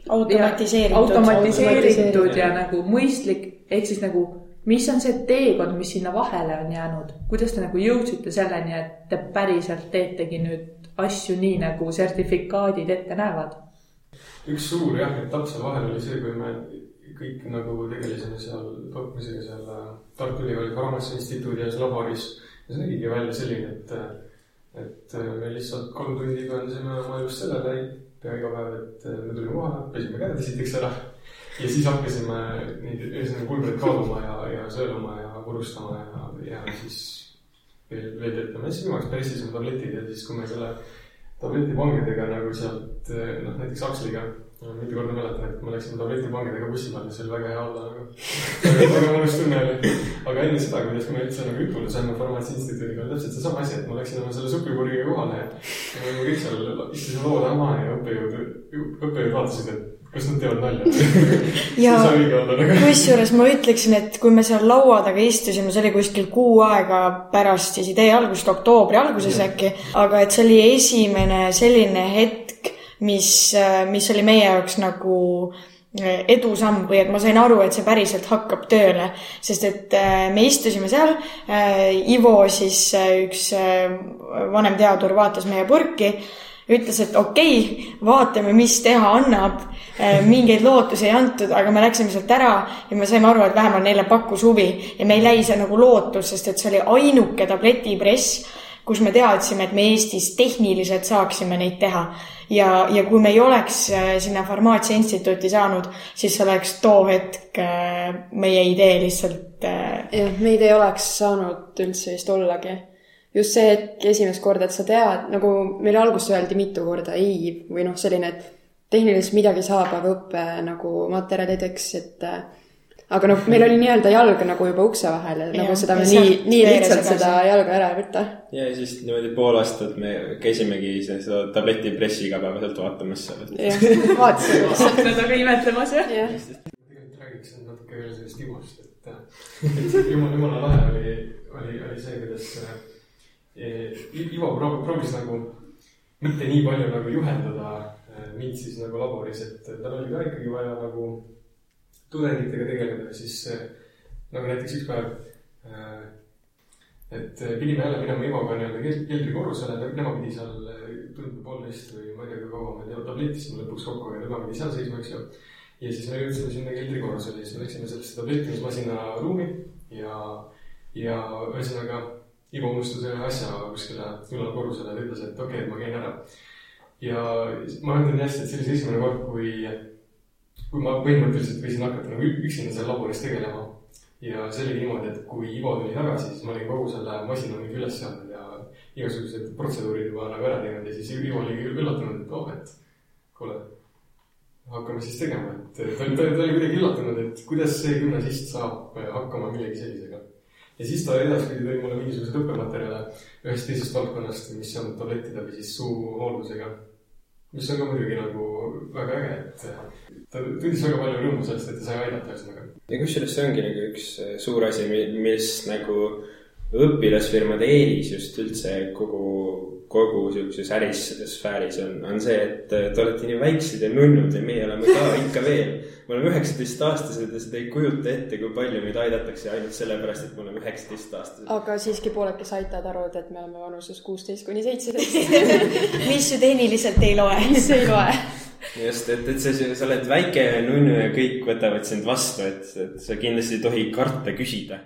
automatiseeritud. automatiseeritud ja nagu mõistlik, ehk siis nagu, mis on see teekond, mis sinna vahele on jäänud, kuidas te nagu jõudsite selleni, et te päriselt teetegi nüüd asju nii, nagu sertifikaadid ette näevad? üks suur jah, etapp seal vahel oli see, kui me kõik nagu tegelesime seal tootmisega seal äh, Tartu Ülikooli Farmatsia Instituudis laboris. ja see nägigi välja selline, et, et äh, me lihtsalt kolm tundi pühendasime oma elust sellele pea iga päev, et äh, me tulime kohale, pesime käed esiteks ära. Ja siis hakkasime neid ühesõnaga pulbreid kaaluma ja, ja sõeluma ja purustama ja, ja siis veel, veel ütleme, siis viimaks päristasime tabletid ja siis, kui me selle tabletipangedega nagu sealt noh, näiteks Aksliga mitu korda mäletan, et ma läksin tabletipangedega bussi peale, see oli väga hea olla nagu. väga, mõnus tunne oli. aga enne seda, kuidas me üldse nagu jutule saime Farmatsia Instituudiga, oli täpselt seesama asi, et ma läksin oma selle supipurgiga kohale ja. me kõik seal istusime laua taha maha ja õppejõud, õppejõud vaatasid, et kas nad teevad nalja. ja nagu. kusjuures ma ütleksin, et kui me seal laua taga istusime, see oli kuskil kuu aega pärast siis idee algust, oktoobri alguses äkki, aga et see oli esimene selline hetk, mis, mis oli meie jaoks nagu äh, edusamm või et ma sain aru, et see päriselt hakkab tööle, sest et äh, me istusime seal, Ivo siis üks vanem teadur vaatas meie purki, ütles, et okei okay,, vaatame, mis teha annab. Mingeid lootusi ei antud, aga me läksime sealt ära ja me saime aru, et vähemalt neile pakkus huvi ja meil jäi see nagu lootus, sest et see oli ainuke tabletipress, kus me teadsime, et me Eestis tehniliselt saaksime neid teha ja, ja kui me ei oleks äh, sinna Farmaatsia Instituuti saanud, siis oleks too hetk äh, meie idee lihtsalt äh, jah, meid ei oleks saanud üldse vist ollagi. just see hetk esimest korda, et sa tead, nagu meile alguses öeldi mitu korda ei või noh, selline, et tehniliselt midagi saab, aga õppe nagu materjalideks, et äh, aga noh, meil oli nii-öelda jalg nagu juba ukse vahel ja nagu seda me ja nii nii lihtsalt seda jalga ära ei võta. ja siis niimoodi pool aastat me käisimegi seda tabletipressi igapäevaselt vaatamas seal. jah, vaatasime lihtsalt, aknadega imetlemas jah? jah. tegelikult räägiksin natuke veel sellest Ivost, et, et jumala, jumala lahe oli, oli, oli see, kuidas äh, Ivo proov- proovis nagu mitte nii palju nagu juhendada mind siis nagu laboris, et tal oli ka ikkagi vaja nagu tudengitega tegeleda, siis äh, nagu näiteks üks päev äh, et äh, pidime jälle minema Ivoga nii-öelda kel- keldrikorrusele, tema pidi seal äh, tund või poolteist või ma ei tea, kui kaua me tabletisime lõpuks kokku, aga tema pidi seal seisma, eks ju. ja siis me jõudsime sinna keldrikorrusele ja siis me läksime sellesse tabletimismasina ruumi ja, ja ühesõnaga Ivo unustas ühe asja kuskile ülalkorrusele ja ta ütles, et okei okay,, ma käin ära. Ja ma mäletan hästi, et see oli see esimene kord, kui, kui ma põhimõtteliselt võisin hakata nagu üksinda seal laboris tegelema. ja see oligi niimoodi, et kui Ivo tuli tagasi, siis ma olin kogu selle masina mingi üles seadnud ja igasugused protseduurid juba nagu ära teinud ja siis Ivo oli küll üllatunud, et oh, et kuule, hakkame siis tegema, et ta oli, ta oli ta oli kuidagi üllatunud, et kuidas see gümnasist saab hakkama millegi sellisega. ja siis ta edaspidi tõi mulle mingisuguseid õppematerjale ühest teisest valdkonnast, mis seondub tablettide või siis suuhooldusega. Mis on ka muidugi nagu väga äge, et ta tundis väga palju rõõmu sellest, et ta sai aidata ühesõnaga. ja kusjuures see ongi nagu üks äh, suur asi, mis nagu õpilasfirmade eelis just üldse kogu, kogu sihukeses ärissfääris on, on see, et äh, te olete nii väiksed ja nunnud ja meie oleme ka ikka veel. me oleme üheksateistaastased ja seda ei kujuta ette, kui palju meid aidatakse ainult sellepärast, et me oleme üheksateistaastased. aga siiski pooled, kes aitavad, arvavad, et me oleme vanuses kuusteist kuni seitseteist. mis ju tehniliselt ei loe. mis ei loe. just, et, et sa, sa oled väike ja nunnu ja kõik võtavad sind vastu, et, et sa kindlasti ei tohi karta küsida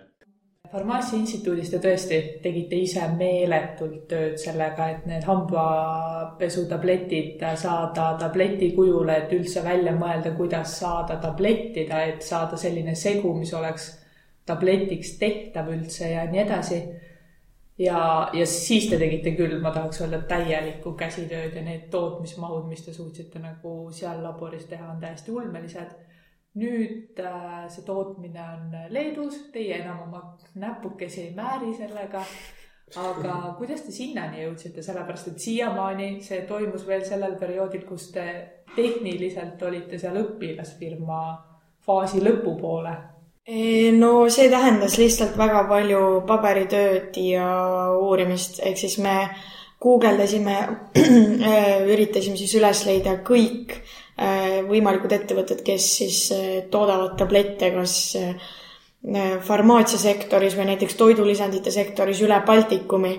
farmaasia instituudis te tõesti tegite ise meeletult tööd sellega, et need hambapesutabletid saada tableti kujule, et üldse välja mõelda, kuidas saada tablettida, et saada selline segu, mis oleks tabletiks tehtav üldse ja nii edasi. ja, ja siis te tegite küll, ma tahaks öelda täielikku käsitööd ja need tootmismahud, mis te suutsite nagu seal laboris teha, on täiesti ulmelised nüüd äh, see tootmine on Leedus, teie enam oma näpukesi ei määri sellega. aga kuidas te sinnani jõudsite, sellepärast et siiamaani see toimus veel sellel perioodil, kus te tehniliselt olite seal õpilasfirma faasi lõpupoole. no see tähendas lihtsalt väga palju paberitööd ja uurimist, ehk siis me guugeldasime, üritasime siis üles leida kõik äh, võimalikud ettevõtted, kes siis äh, toodavad tablette, kas äh, farmaatsiasektoris või näiteks toidulisandite sektoris üle Baltikumi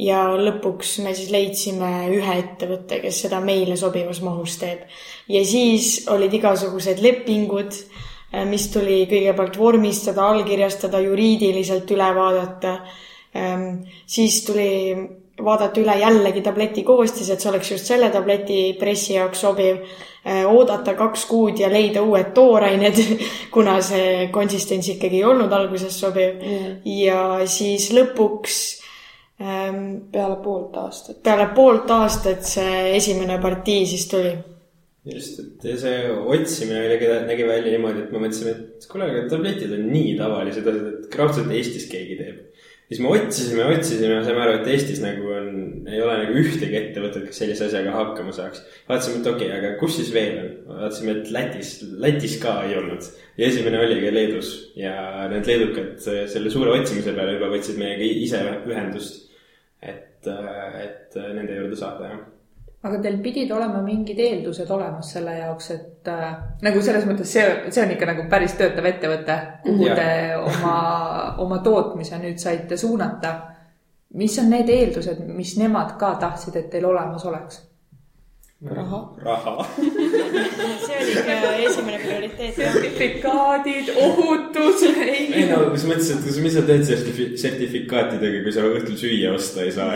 ja lõpuks me siis leidsime ühe ettevõtte, kes seda meile sobivas mahus teeb. ja siis olid igasugused lepingud, mis tuli kõigepealt vormistada, allkirjastada, juriidiliselt üle vaadata. siis tuli vaadata üle jällegi tableti koostis, et see oleks just selle tableti pressi jaoks sobiv. oodata kaks kuud ja leida uued toorained, kuna see konsistents ikkagi ei olnud alguses sobiv Mm. ja siis lõpuks ähm, peale poolt aastat. peale poolt aastat see esimene partii siis tuli. just, et see otsimine oli, nägi välja niimoodi, et me mõtlesime, et kuule, aga tabletid on nii tavalised asjad, et raudselt Eestis keegi teeb. Siis me otsisime, otsisime saime aru, et Eestis nagu on, ei ole nagu ühtegi ettevõtet, kes sellise asjaga hakkama saaks. vaatasime, et okei okay,, aga kus siis veel on? vaatasime, et Lätis, Lätis ka ei olnud. ja esimene oligi Leedus ja need leedukad selle suure otsimise peale juba võtsid meiega ise ühendust. et, et nende juurde saada, jah aga teil pidid olema mingid eeldused olemas selle jaoks, et äh, nagu selles mõttes see, see on ikka nagu päris töötav ettevõte, kuhu te oma, oma tootmise nüüd saite suunata. mis on need eeldused, mis nemad ka tahtsid, et teil olemas oleks? raha. raha. see oli ikka esimene prioriteet. sertifikaadid, ohutus, ei ei no selles mõttes, et mis sa teed sertifi-, sertifikaatidega, kui sa õhtul süüa osta ei saa.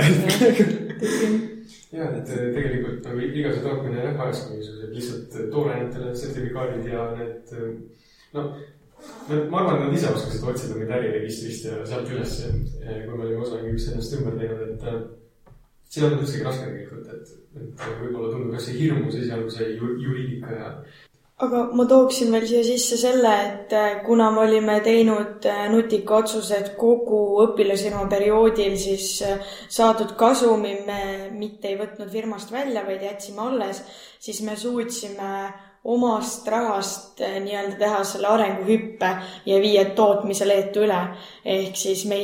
ja, et eh, tegelikult nagu iga see tootmine jah, vajas mingisugused lihtsalt toorainetele sertifikaadid ja need, noh. ma arvan, et nad ise oskasid otsida meid äriregistrist ja sealt üles, kui me olime osa kõigest ennast ümber teinud, et äh, see ei olnud üldsegi raske tegelikult, et, et võib-olla tundub kas see hirmus esialgu see ju- juriidika ja aga ma tooksin veel siia sisse selle, et äh, kuna me olime teinud äh, nutika otsused kogu õpilasfirma perioodil, siis äh, saadud kasumi me mitte ei võtnud firmast välja, vaid jätsime alles, siis me suutsime omast rahast äh, nii-öelda teha selle arenguhüppe ja viia tootmise Leetu üle. ehk siis me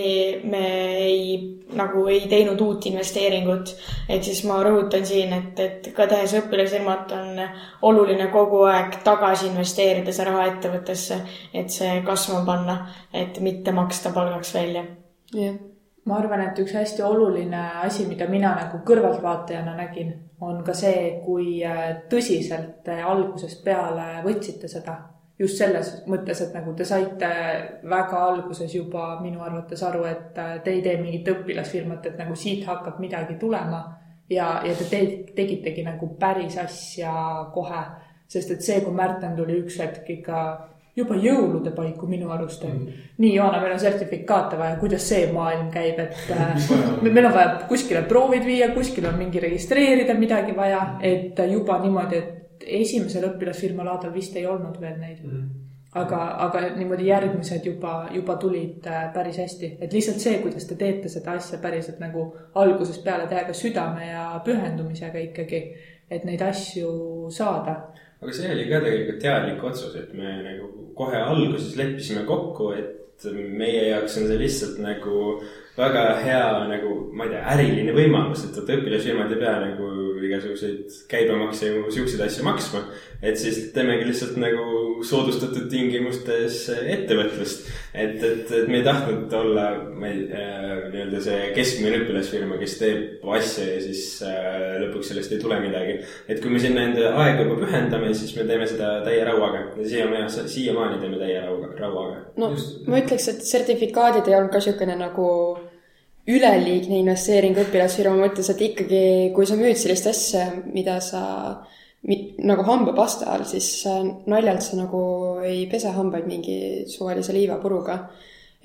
me ei nagu ei teinud uut investeeringut. ehk siis ma rõhutan siin, et, et ka tehes õpilasfirmat on oluline kogu aeg tagasi investeerida see raha ettevõttesse, et see kasvama panna, et mitte maksta palgaks välja. jah, ma arvan, et üks hästi oluline asi, mida mina nagu kõrvaltvaatajana nägin, on ka see, kui äh, tõsiselt te algusest peale võtsite seda. just selles mõttes, et nagu te saite väga alguses juba minu arvates aru, et äh, te ei tee mingit õpilasfirmat, et nagu siit hakkab midagi tulema ja, ja te tegitegi nagu päris asja kohe, sest et see, kui Märten tuli üks hetk ikka juba jõulude paiku minu arust, et nii, Joana, meil on sertifikaate vaja, kuidas see maailm käib, et äh, meil on vaja kuskile proovid viia, kuskil on mingi registreerida midagi vaja, et juba niimoodi, et esimesel õpilasfirma laadal vist ei olnud veel neid. Mm. aga, aga niimoodi järgmised juba, juba tulid äh, päris hästi, et lihtsalt see, kuidas te teete seda asja päriselt nagu algusest peale täiega südame ja pühendumisega ikkagi, et neid asju saada. Aga see oli ka tegelikult teadlik otsus, et me nagu kohe alguses leppisime kokku, et meie jaoks on see lihtsalt nagu väga hea nagu, ma ei tea, äriline võimalus, et, et õpilasfirmad ei pea nagu igasuguseid käibemakse ja siukseid asju maksma. Et siis teemegi lihtsalt nagu soodustatud tingimustes ettevõtlust. et, et, et me ei tahtnud olla, ma ei äh,, nii-öelda see keskmine õpilasfirma, kes teeb asja ja siis äh, lõpuks sellest ei tule midagi. et kui me sinna enda aega juba pühendame, siis me teeme seda täie rauaga ja siiamaani, siiamaani teeme täie rauaga, rauaga. no Just. ma ütleks, et sertifikaadid ei olnud ka niisugune nagu üleliigne investeering õpilasfirma mõttes, et ikkagi, kui sa müüd sellist asja, mida sa nagu hambapasta all, siis naljalt sa nagu ei pese hambaid mingi suvalise liivapuruga.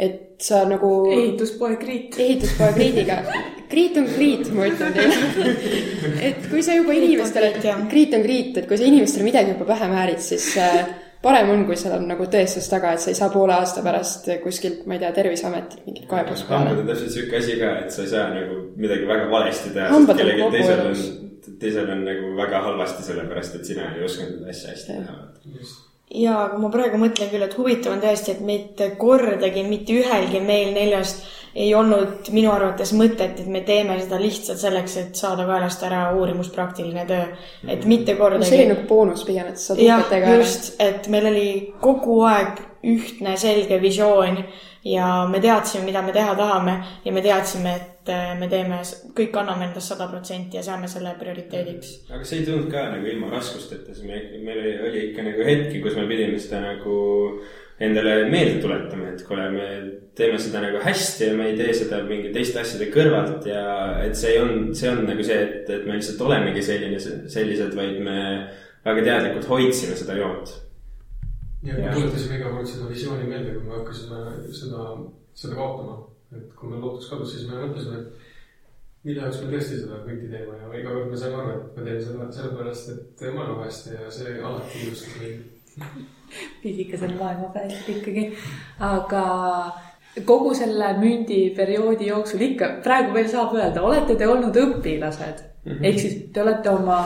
et sa nagu. ehituspoe kriit. ehituspoe kriidiga. kriit on kriit, ma ütlen teile. et kui sa juba inimestele, kriit on kriit, et kui sa inimestele midagi juba pähe määrid, siis parem on, kui seal on nagu tõestus taga, et sa ei saa poole aasta pärast kuskilt, ma ei tea, Terviseametilt mingit kaebust peale. hambad on täpselt sihuke asi ka, et sa ei saa nagu midagi väga valesti teha, sest kellelgi teisel on, teisel on nagu väga halvasti, sellepärast et sina ei osanud seda asja hästi teha. ja, aga ma praegu mõtlen küll, et huvitav on tõesti, et mitte kordagi mitte ühelgi meil neljast ei olnud minu arvates mõtet, et me teeme seda lihtsalt selleks, et saada kaelast ära uurimuspraktiline töö. et mitte kordagi. see oli nagu boonus pigem, et sa jah, just, et meil oli kogu aeg ühtne selge visioon ja me teadsime, mida me teha tahame ja me teadsime, et äh, me teeme, kõik anname endast sada protsenti ja seame selle prioriteediks. aga see ei tulnud ka nagu ilma raskusteta, siis meil, meil oli, oli ikka nagu hetki, kus me pidime seda nagu endale meelde tuletama, et kuule, me teeme seda nagu hästi ja me ei tee seda mingi teiste asjade kõrvalt ja et see on, see on nagu see, et, et me lihtsalt olemegi selline, sellised, vaid me väga teadlikult hoidsime seda joont. ja me tuletasime iga kord seda visiooni meelde, kui me hakkasime seda, seda kaotama. et kui meil lootus kadus, siis me mõtlesime, et mille jaoks me tõesti seda kõike teeme ja iga kord me saime aru, et me teeme seda sellepärast, et maailma päästa ja see alati ilustab meid füüsikas on maailma päästjad ikkagi, aga kogu selle mündiperioodi jooksul ikka, praegu veel saab öelda, olete te olnud õpilased mm -hmm. ehk siis te olete oma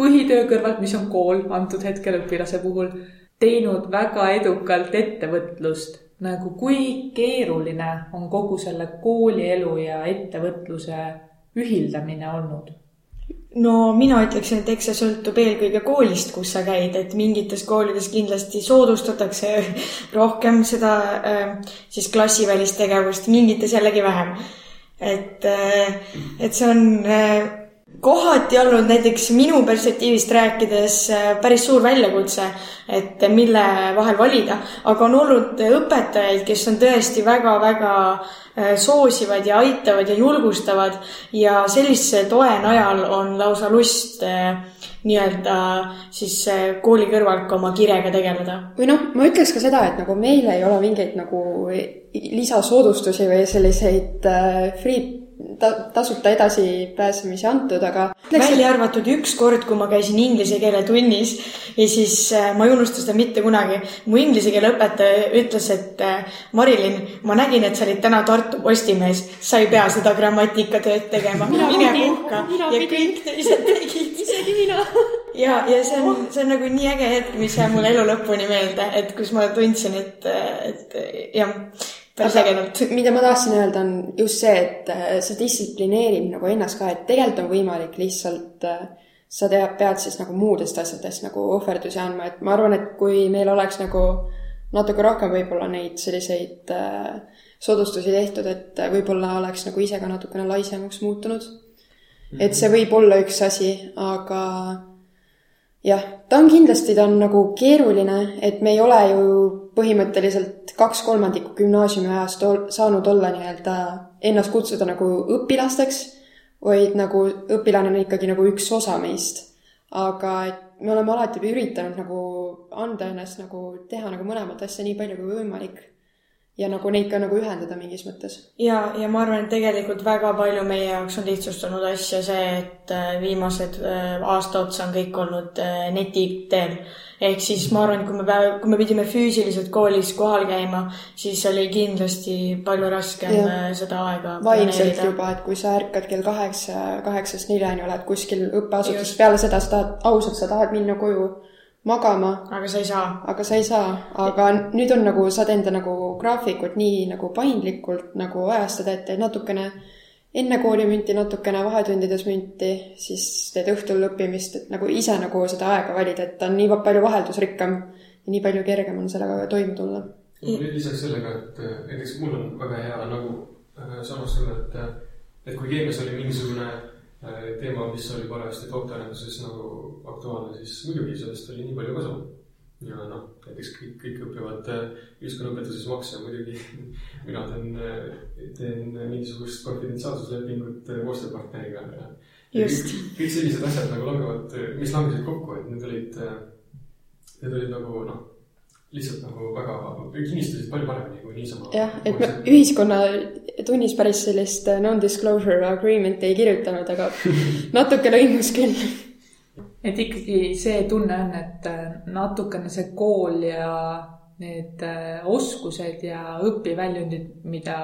põhitöö kõrvalt, mis on kool antud hetkel õpilase puhul, teinud väga edukalt ettevõtlust. nagu kui keeruline on kogu selle koolielu ja ettevõtluse ühildamine olnud? No mina ütleksin, et eks see sõltub eelkõige koolist, kus sa käid, et mingites koolides kindlasti soodustatakse rohkem seda äh, siis klassivälist tegevust, mingites jällegi vähem. et, äh, et see on äh, kohati olnud näiteks minu perspektiivist rääkides päris suur väljakutse, et mille vahel valida, aga on olnud õpetajaid, kes on tõesti väga-väga Äh, soosivad ja aitavad ja julgustavad ja sellise toe najal on lausa lust äh, nii-öelda siis äh, kooli kõrvalt ka oma kirega tegeleda. või noh, ma ütleks ka seda, et nagu meil ei ole mingeid nagu lisasoodustusi või selliseid free ta, tasuta edasipääsemisi antud, aga. välja arvatud üks kord, kui ma käisin inglise keele tunnis ja siis äh, ma ei unusta seda mitte kunagi. mu inglise keele õpetaja ütles, et äh, Marilyn, ma nägin, et sa olid täna Tartu Postimehes, sa ei pea seda grammatikatööd tegema. mine puhka ja kõik teised tegid. isegi mina ja, ja see on, see on nagu nii äge hetk, mis jääb mulle elu lõpuni meelde, et kus ma tundsin, et, et jah päris ägedalt. mida ma tahtsin öelda, on just see, et äh, sa distsiplineerid nagu ennast ka, et tegelikult on võimalik lihtsalt äh, sa tea, pead siis nagu muudest asjadest nagu ohverdusi andma, et ma arvan, et kui meil oleks nagu natuke rohkem võib-olla neid selliseid äh, soodustusi tehtud, et võib-olla oleks nagu ise ka natukene laisemaks muutunud mm. -hmm. et see võib olla üks asi, aga jah, ta on kindlasti, ta on nagu keeruline, et me ei ole ju põhimõtteliselt kaks kolmandikku gümnaasiumi ajast ol, saanud olla nii-öelda, ennast kutsuda nagu õpilasteks, vaid nagu õpilane on ikkagi nagu üks osa meist. aga et me oleme alati üritanud nagu anda ennast nagu teha nagu mõlemat asja nii palju kui võimalik. Ja nagu neid ka nagu ühendada mingis mõttes. ja, ja ma arvan, et tegelikult väga palju meie jaoks on lihtsustanud asja see, et äh, viimased äh, aasta otsa on kõik olnud äh, neti teel ehk siis ma arvan, et kui me päev, kui me pidime füüsiliselt koolis kohal käima, siis oli kindlasti palju raskem ja. Seda aega. vaimselt juba, et kui sa ärkad kell kaheksa, kaheksast neljani oled kuskil õppeasutuses, peale seda sa tahad, ausalt, sa tahad minna koju magama. aga sa ei saa. aga sa ei saa, aga nüüd on nagu, saad enda nagu graafikut nii nagu paindlikult nagu ajastada, et natukene enne koolimünti natukene, vahetundides münti, siis teed õhtul õppimist, et nagu ise nagu seda aega valida, et ta on nii palju vaheldusrikkam ja nii palju kergem on sellega toime tulla. lisaks sellega, et näiteks mul on väga hea nagu äh, samastada, et, äh, et kui keemias oli mingisugune äh, teema, mis oli parajasti tootearenduses nagu aktuaalne, siis muidugi sellest oli nii palju kasu ja noh, näiteks kõik, kõik õpivad äh, ühiskonnaõpetuses makse, muidugi mina teen, äh, teen mingisugust konfidentsiaalsuslepingut äh, koostööpartneriga just. kõik sellised asjad nagu langevad, mis langesid kokku, et need olid, need olid nagu noh, lihtsalt nagu väga, kinnistasid palju paremini kui niisama. jah, et me ühiskonna tunnis päris sellist non-disclosure agreement'i ei kirjutanud, aga natuke lõimus küll et ikkagi see tunne on, et äh, natukene see kool ja need äh, oskused ja õpiväljundid, mida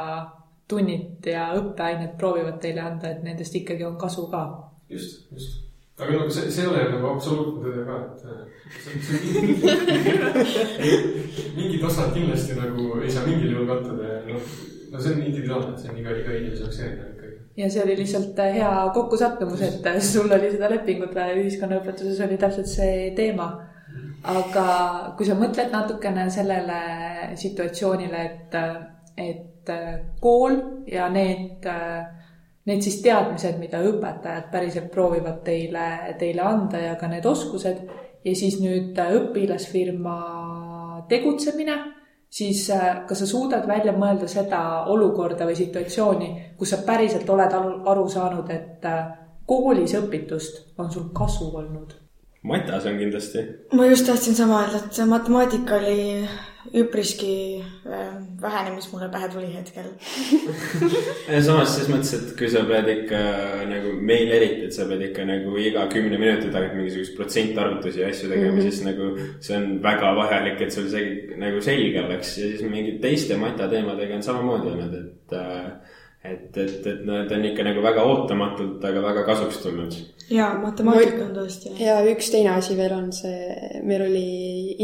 tunnid ja õppeained proovivad teile anda, et nendest ikkagi on kasu ka. just, just. Aga no see, see ei ole nagu absoluutne tõde ka, et mingid osad kindlasti nagu ei saa mingil juhul kattuda ja noh, no see on individuaalne, see on iga, iga inimese jaoks erinev ja see oli lihtsalt äh, hea kokkusattumus, et äh, sul oli seda lepingut vaja, ühiskonnaõpetuses oli täpselt see teema. aga kui sa mõtled natukene sellele situatsioonile, et, et äh, kool ja need, need siis teadmised, mida õpetajad päriselt proovivad teile, teile anda ja ka need oskused ja siis nüüd õpilasfirma tegutsemine siis äh, kas sa suudad välja mõelda seda olukorda või situatsiooni, kus sa päriselt oled aru saanud, et äh, koolis õpitust on sul kasu olnud? matas on kindlasti. ma just tahtsin sama öelda, et matemaatika oli üpriski äh, vähene, mis mulle pähe tuli hetkel samas selles mõttes, et kui sa pead ikka nagu meil eriti, et sa pead ikka nagu iga kümne minuti tagant mingisugust protsentarvutusi ja asju tegema mm, -hmm. siis nagu see on väga vajalik, et sul see nagu selge oleks ja siis mingid teiste matateemadega on samamoodi olnud, et äh, et, et, et nad on ikka nagu väga ootamatult, aga väga kasuks tulnud. ja matemaatika on tõesti. ja üks teine asi veel on see, meil oli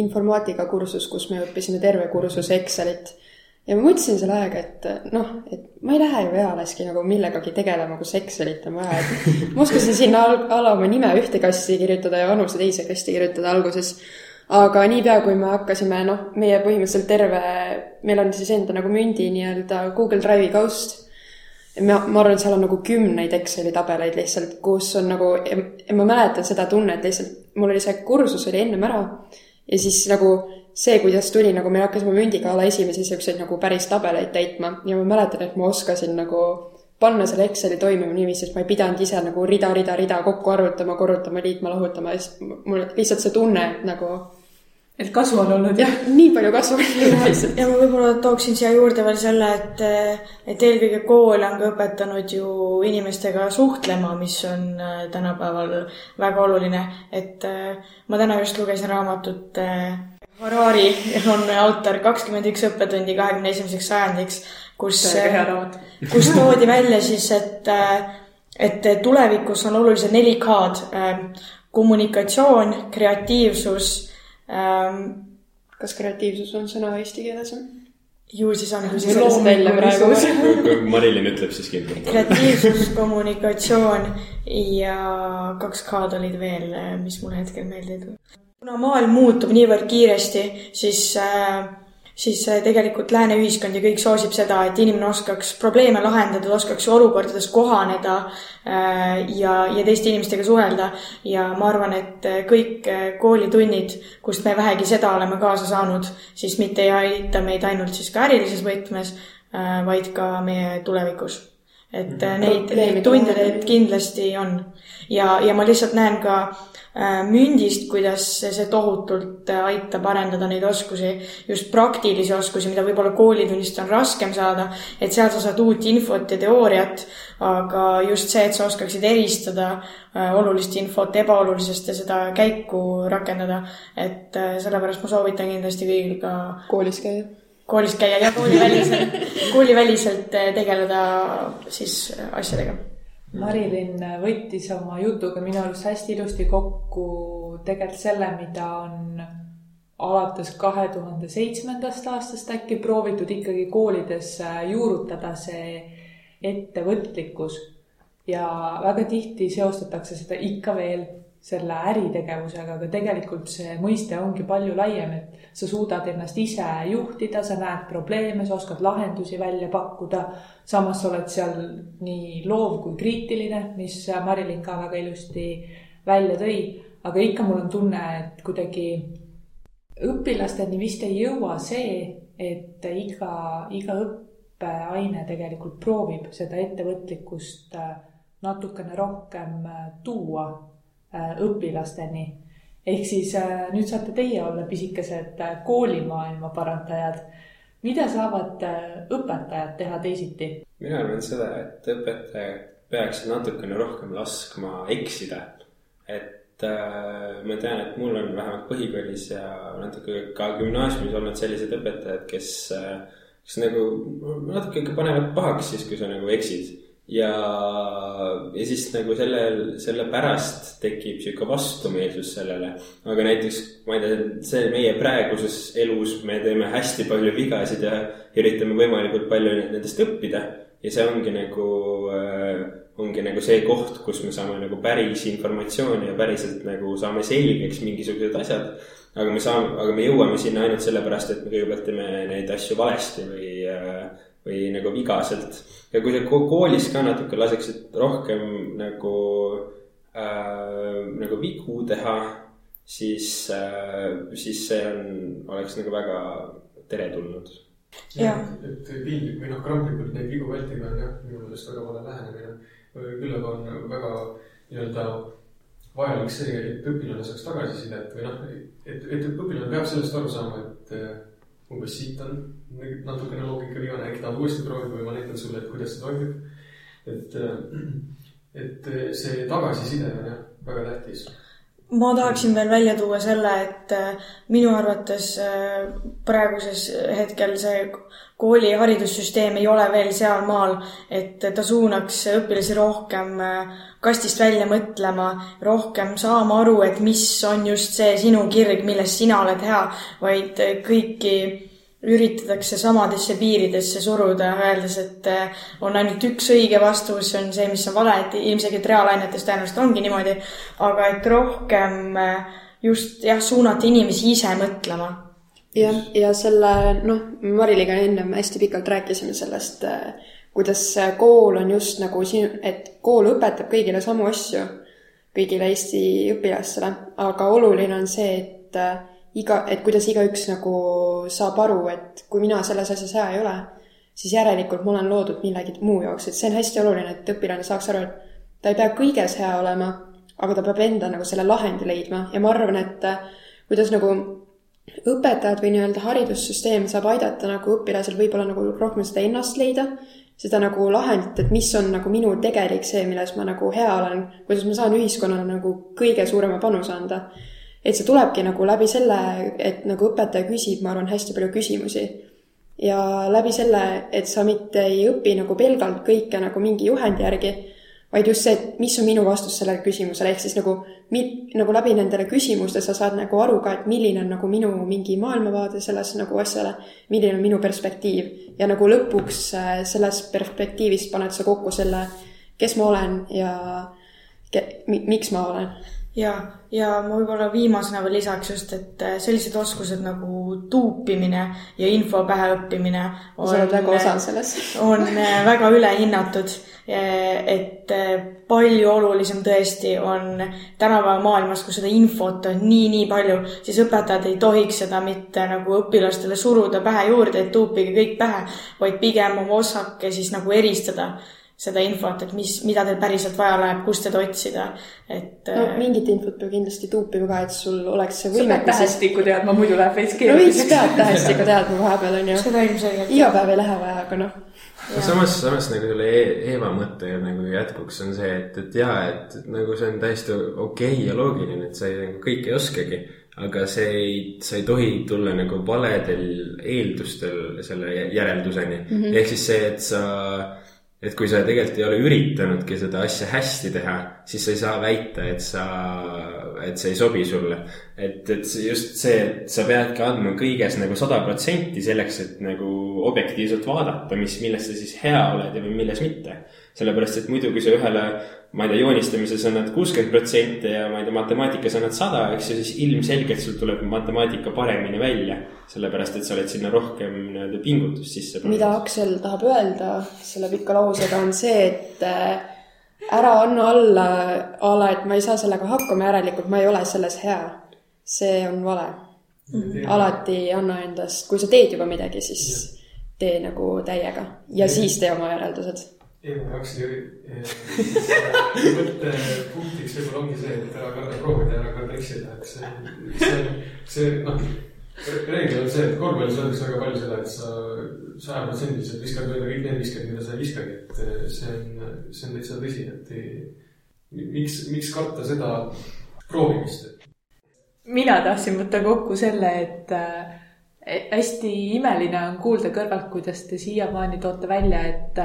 informaatika kursus, kus me õppisime terve kursuse Excelit. ja ma mõtlesin selle ajaga, et noh, et ma ei lähe ju ealeski nagu millegagi tegelema, kus Excelit on vaja, et ma oskasin sinna ala oma nime ühte kasti kirjutada ja vanuse teise kasti kirjutada alguses aga niipea, kui me hakkasime, noh, meie põhimõtteliselt terve, meil on siis enda nagu mündi nii-öelda Google Drive'i kaust ma, ma arvan, et seal on nagu kümneid Exceli tabeleid lihtsalt, kus on nagu, ma mäletan seda tunnet lihtsalt, mul oli see kursus oli ennem ära ja siis nagu see, kuidas tuli, nagu me hakkasime mündiga ala esimesi siukseid nagu päris tabeleid täitma ja ma mäletan, et ma oskasin nagu panna selle Exceli toimima niiviisi, et ma ei pidanud ise nagu rida, rida, rida kokku arvutama, korrutama, liitma, lahutama siis mul lihtsalt see tunne, et nagu et kasu on olnud. jah, nii palju kasu ja ma võib-olla tooksin siia juurde veel selle, et, et eelkõige kool on ka õpetanud ju inimestega suhtlema, mis on äh, tänapäeval väga oluline. et äh, ma täna just lugesin raamatut äh, Harari on autor kakskümmend üks õppetundi kahekümne esimeseks sajandiks, kus, kus toodi välja siis, et, et tulevikus on olulised neli K-d. kommunikatsioon, kreatiivsus. Kas kreatiivsus on sõna eesti keeles ju siis on. välja praegu. kui Marilyn ütleb, siis kindlalt. kreatiivsus, kommunikatsioon ja kaks K-d olid veel, mis mulle hetkel meelde ei tule. kuna maailm muutub niivõrd kiiresti, siis äh, siis äh, tegelikult lääne ühiskond ja kõik soosib seda, et inimene oskaks probleeme lahendada, oskaks olukordades kohaneda äh, ja, ja teiste inimestega suhelda. ja ma arvan, et äh, kõik koolitunnid, kust me vähegi seda oleme kaasa saanud, siis mitte ei aita meid ainult siis ka ärilises võtmes, vaid ka meie tulevikus. et äh, neid, neid tunde teeb kindlasti on. ja, ja ma lihtsalt näen ka mündist, kuidas see tohutult äh, aitab arendada neid oskusi, just praktilisi oskusi, mida võib-olla koolitunnist on raskem saada, et sealt sa saad uut infot ja teooriat, aga just see, et sa oskaksid eristada äh, olulist infot ebaolulisest ja seda käiku rakendada, et äh, sellepärast ma soovitan kindlasti kõigil ka koolis käia. koolis käia ja kooliväliselt, kooliväliselt tegeleda siis asjadega. Marilyn võttis oma jutuga minu arust hästi ilusti kokku tegelikult selle, mida on alates kahe tuhande seitsmendast aastast äkki proovitud ikkagi koolides äh, juurutada see ettevõtlikkus. Ja väga tihti seostatakse seda ikka veel selle äritegevusega, aga tegelikult see mõiste ongi palju laiem, et sa suudad ennast ise juhtida, sa näed probleeme, sa oskad lahendusi välja pakkuda. samas sa oled seal nii loov kui kriitiline, mis Marilyn ka väga ilusti välja tõi, aga ikka mul on tunne, et kuidagi õpilasteni vist ei jõua see, et iga, iga õppeaine tegelikult proovib seda ettevõtlikkust natukene rohkem tuua õpilasteni. ehk siis äh, nüüd saate teie olla pisikesed äh, koolimaailma parandajad. mida saavad äh, õpetajad teha teisiti? mina arvan seda, et õpetajad peaksid natukene rohkem laskma eksida. et äh, ma tean, et mul on vähemalt põhikoolis ja natuke ka gümnaasiumis olnud sellised õpetajad, kes äh,, kes nagu natuke ikka panevad pahaks siis, kui sa nagu eksid. ja, ja siis nagu sellel, selle pärast tekib sihuke vastumeelsus sellele. aga näiteks, ma ei tea, see meie praeguses elus, me teeme hästi palju vigasid ja üritame võimalikult palju nendest õppida ja see ongi nagu äh,, ongi nagu see koht, kus me saame nagu päris informatsiooni ja päriselt nagu saame selgeks mingisugused asjad. aga me saame, aga me jõuame sinna ainult sellepärast, et me kõigepealt teeme neid asju valesti või, või nagu vigaselt. ja kui sa ko- koolis ka natuke laseksid rohkem nagu äh,, nagu vigu teha, siis äh,, siis see on, oleks nagu väga teretulnud Jah. et piinlik või noh, kramplikult neid vigu vältida on jah, minu meelest väga vale lähenemine. küll aga on väga nii-öelda vajalik see, et õpilane saaks tagasisidet või noh, et, et õpilane peab sellest aru saama, et eh, umbes siit on natukene loogikavigane, äkki tahad uuesti proovida või ma näitan sulle, et kuidas see toimib. et, et see tagasiside on jah, väga tähtis ma tahaksin veel välja tuua selle, et äh, minu arvates äh, praeguses hetkel see kooli haridussüsteem ei ole veel sealmaal, et ta suunaks õpilasi rohkem äh, kastist välja mõtlema, rohkem saama aru, et mis on just see sinu kirg, milles sina oled hea, vaid äh, kõiki üritatakse samadesse piiridesse suruda, öeldes, et eh, on ainult üks õige vastus, see on see, mis on vale, et ilmselgelt reaalainetes tõenäoliselt ongi niimoodi, aga et rohkem eh, just jah, suunata inimesi ise mõtlema. jah, ja selle, noh, Mariliga ennem hästi pikalt rääkisime sellest, kuidas kool on just nagu siin, et kool õpetab kõigile samu asju, kõigile Eesti õpilastele, aga oluline on see, et iga, et kuidas igaüks nagu saab aru, et kui mina selles asjas hea ei ole, siis järelikult ma olen loodud millegi muu jaoks, et see on hästi oluline, et õpilane saaks aru, et ta ei pea kõiges hea olema, aga ta peab enda nagu selle lahendi leidma. Ja ma arvan, et äh, kuidas nagu õpetajad või nii-öelda haridussüsteem saab aidata nagu õpilasel võib-olla nagu rohkem seda ennast leida, seda nagu lahendit, et mis on nagu minu tegelik see, milles ma nagu hea olen, kuidas ma saan ühiskonnale nagu kõige suurema panuse anda et see tulebki nagu läbi selle, et nagu õpetaja küsib, ma arvan, hästi palju küsimusi. ja läbi selle, et sa mitte ei õpi nagu pelgalt kõike nagu mingi juhendi järgi, vaid just see, et mis on minu vastus sellele küsimusele, ehk siis nagu, nagu läbi nendele küsimuste sa saad nagu aru ka, et milline on nagu minu mingi maailmavaade selles nagu asjale, milline on minu perspektiiv. Ja nagu lõpuks äh, selles perspektiivis paned sa kokku selle, kes ma olen ja ke, mi, miks ma olen ja, ja ma võib-olla viimasena veel lisaks just, et äh, sellised oskused nagu tuupimine ja info pähe õppimine sa oled väga osav selles. on äh, väga ülehinnatud. et äh, palju olulisem tõesti on tänapäeva maailmas, kus seda infot on nii-nii palju, siis õpetajad ei tohiks seda mitte nagu õpilastele suruda pähe juurde, et tuupige kõik pähe, vaid pigem oma osake siis nagu eristada seda infot, et mis, mida teil päriselt vaja läheb, kust seda otsida, et no mingit infot peab kindlasti tuupima ka, et sul oleks see sa pead võimekus. tähestikku teadma, muidu läheb veits no veits keeruliseks. peab tähestikku teadma vahepeal onju. seda ilmselgelt. iga päev ei lähe vaja, aga noh. aga samas, samas nagu selle e Eeva mõtte nagu jätkuks on see, et, et jaa, et et nagu see on täiesti okei okay ja loogiline, et sa ei, nagu kõike ei oskagi. aga see ei, sa ei tohi tulla nagu valedel eeldustel selle järelduseni mm. -hmm. ehk siis see, et sa, et kui sa tegelikult ei ole üritanudki seda asja hästi teha, siis sa ei saa väita, et sa, et see ei sobi sulle. et, et see just see, et sa peadki andma kõiges nagu sada protsenti selleks, et nagu objektiivselt vaadata, mis, milles sa siis hea oled ja milles mitte. sellepärast, et muidu, kui sa ühele, ma ei tea, joonistamises annad kuuskümmend protsenti ja ma ei tea, matemaatikas annad sada, eks ju, siis ilmselgelt sul tuleb matemaatika paremini välja. sellepärast, et sa oled sinna rohkem nii-öelda pingutust sisse mida Aksel tahab öelda selle pika lausega, on see, et äh, ära anna alla a la, et ma ei saa sellega hakkama, järelikult ma ei ole selles hea. See on vale. alati anna endast, kui sa teed juba midagi, siis tee nagu täiega ja siis tee oma järeldused. Eeva Akseli mõttepunktiks võib-olla ongi see, et ära karda proovida ja ära karda eksida, et see, see on, see noh. reegel on see, et korvpallis öeldakse väga palju seda, et sa sajaprotsendiliselt viskad mööda kõik need viskad, mida sa ei viskagi, et eh, see on, see on täitsa tõsi, et ei, miks, miks karta seda proovimist, mina tahtsin võtta kokku selle, et äh, hästi imeline on kuulda kõrvalt, kuidas te siiamaani toote välja, et,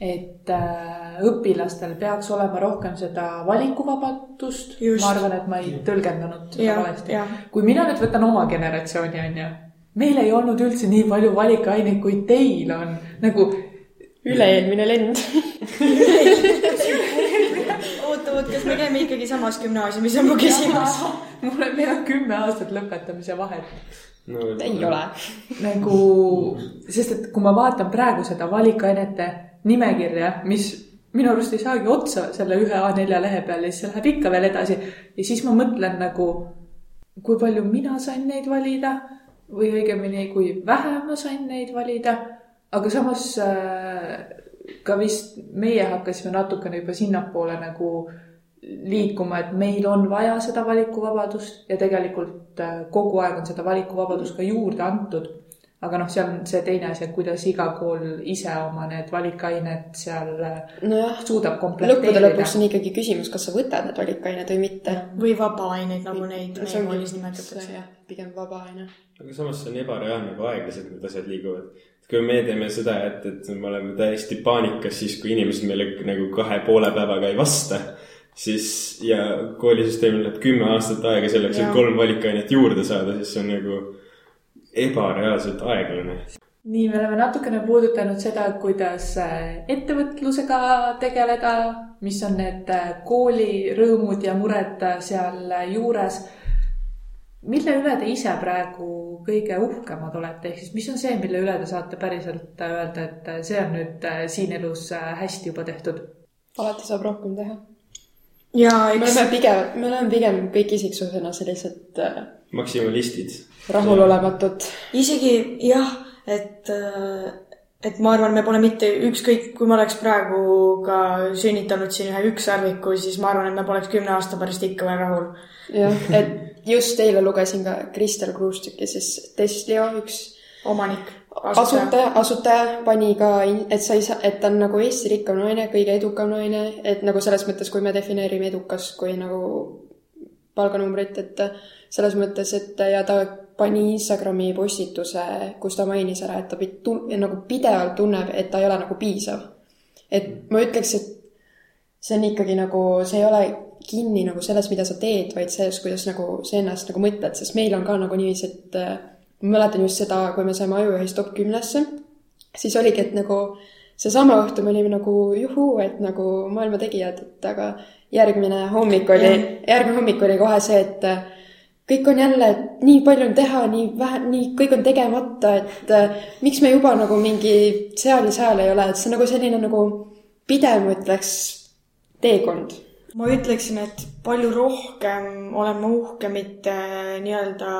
et äh, õpilastel peaks olema rohkem seda valikuvabadust. Ma arvan, et ma ei tõlgendanud seda valesti. kui mina nüüd võtan oma generatsiooni, onju, meil ei olnud üldse nii palju valikaineid, kui teil on. nagu üle-eelmine lend. oota, kas me käime ikkagi samas gümnaasiumis, on mu küsimus. mul on, meil on kümme aastat lõpetamise vahet no,. ei ole. nagu, sest et kui ma vaatan praegu seda valikainete nimekirja, mis minu arust ei saagi otsa selle ühe A4 lehe peal ja siis see läheb ikka veel edasi ja siis ma mõtlen nagu, kui palju mina sain neid valida või õigemini, kui vähe ma sain neid valida. aga samas äh, ka vist meie hakkasime natukene juba sinnapoole nagu liikuma, et meil on vaja seda valikuvabadust ja tegelikult äh, kogu aeg on seda valikuvabadust ka juurde antud. aga noh, seal on see teine asi, et kuidas iga kool ise oma need valikained seal äh, nojah, suudab lõppude lõpuks komplekteerida. on ikkagi küsimus, kas sa võtad need valikained või mitte. või vabaaineid, nagu neid see meie ongi koolis nimetatakse. jah, pigem vaba aine. aga samas see on ebareaalne, kui aeglaselt need asjad liiguvad. kui me teeme seda, et, et me oleme täiesti paanikas siis, kui inimesed meile nagu kahe poole päevaga ei vasta, siis ja koolisüsteemil läheb kümme aastat aega selleks, et kolm valikainet juurde saada, siis see on nagu ebareaalselt aeglane. nii, me oleme natukene puudutanud seda, kuidas äh, ettevõtlusega tegeleda, mis on need äh, kooli rõõmud ja mured äh, seal äh, juures. mille üle te ise praegu kõige uhkemad olete, ehk siis mis on see, mille üle te saate päriselt öelda, et see on nüüd siin elus hästi juba tehtud? alati saab rohkem teha. Ja me eks oleme pigem, me oleme pigem kõik isiksusena sellised äh, maksimalistid. rahulolematud. isegi jah, et, et ma arvan, me pole mitte ükskõik, kui ma oleks praegu ka sünnitanud siin ühe ükssarviku, siis ma arvan, et me poleks kümne aasta pärast ikka veel rahul. jah, et just eile lugesin ka Kristel Kruustüki, siis teisest Leo üks omanik, asutaja. asutaja, pani ka, et sa ei saa, et ta on nagu Eesti rikkam naine, kõige edukam naine, et nagu selles mõttes, kui me defineerime edukas kui nagu palganumbrit, et selles mõttes, et ja ta pani Instagrami postituse, kus ta mainis ära, et ta tun- nagu pidevalt tunneb, et ta ei ole nagu piisav. et ma ütleks, et see on ikkagi nagu, see ei ole kinni nagu selles, mida sa teed, vaid selles, kuidas nagu sa ennast nagu mõtled, sest meil on ka nagu niiviisi, et ma mäletan just seda, kui me saime ajujuhist top kümnesse, siis oligi, et nagu seesama õhtu me olime nagu juhuu, et nagu maailma tegijad, et aga järgmine hommik oli, järgmine hommik oli kohe see, et kõik on jälle, nii palju on teha, nii vähe, nii, kõik on tegemata, et äh, miks me juba nagu mingi seal ja seal ei ole, et see on nagu selline nagu pidev, ma ütleks, teekond ma ütleksin, et palju rohkem olen ma uhke mitte nii-öelda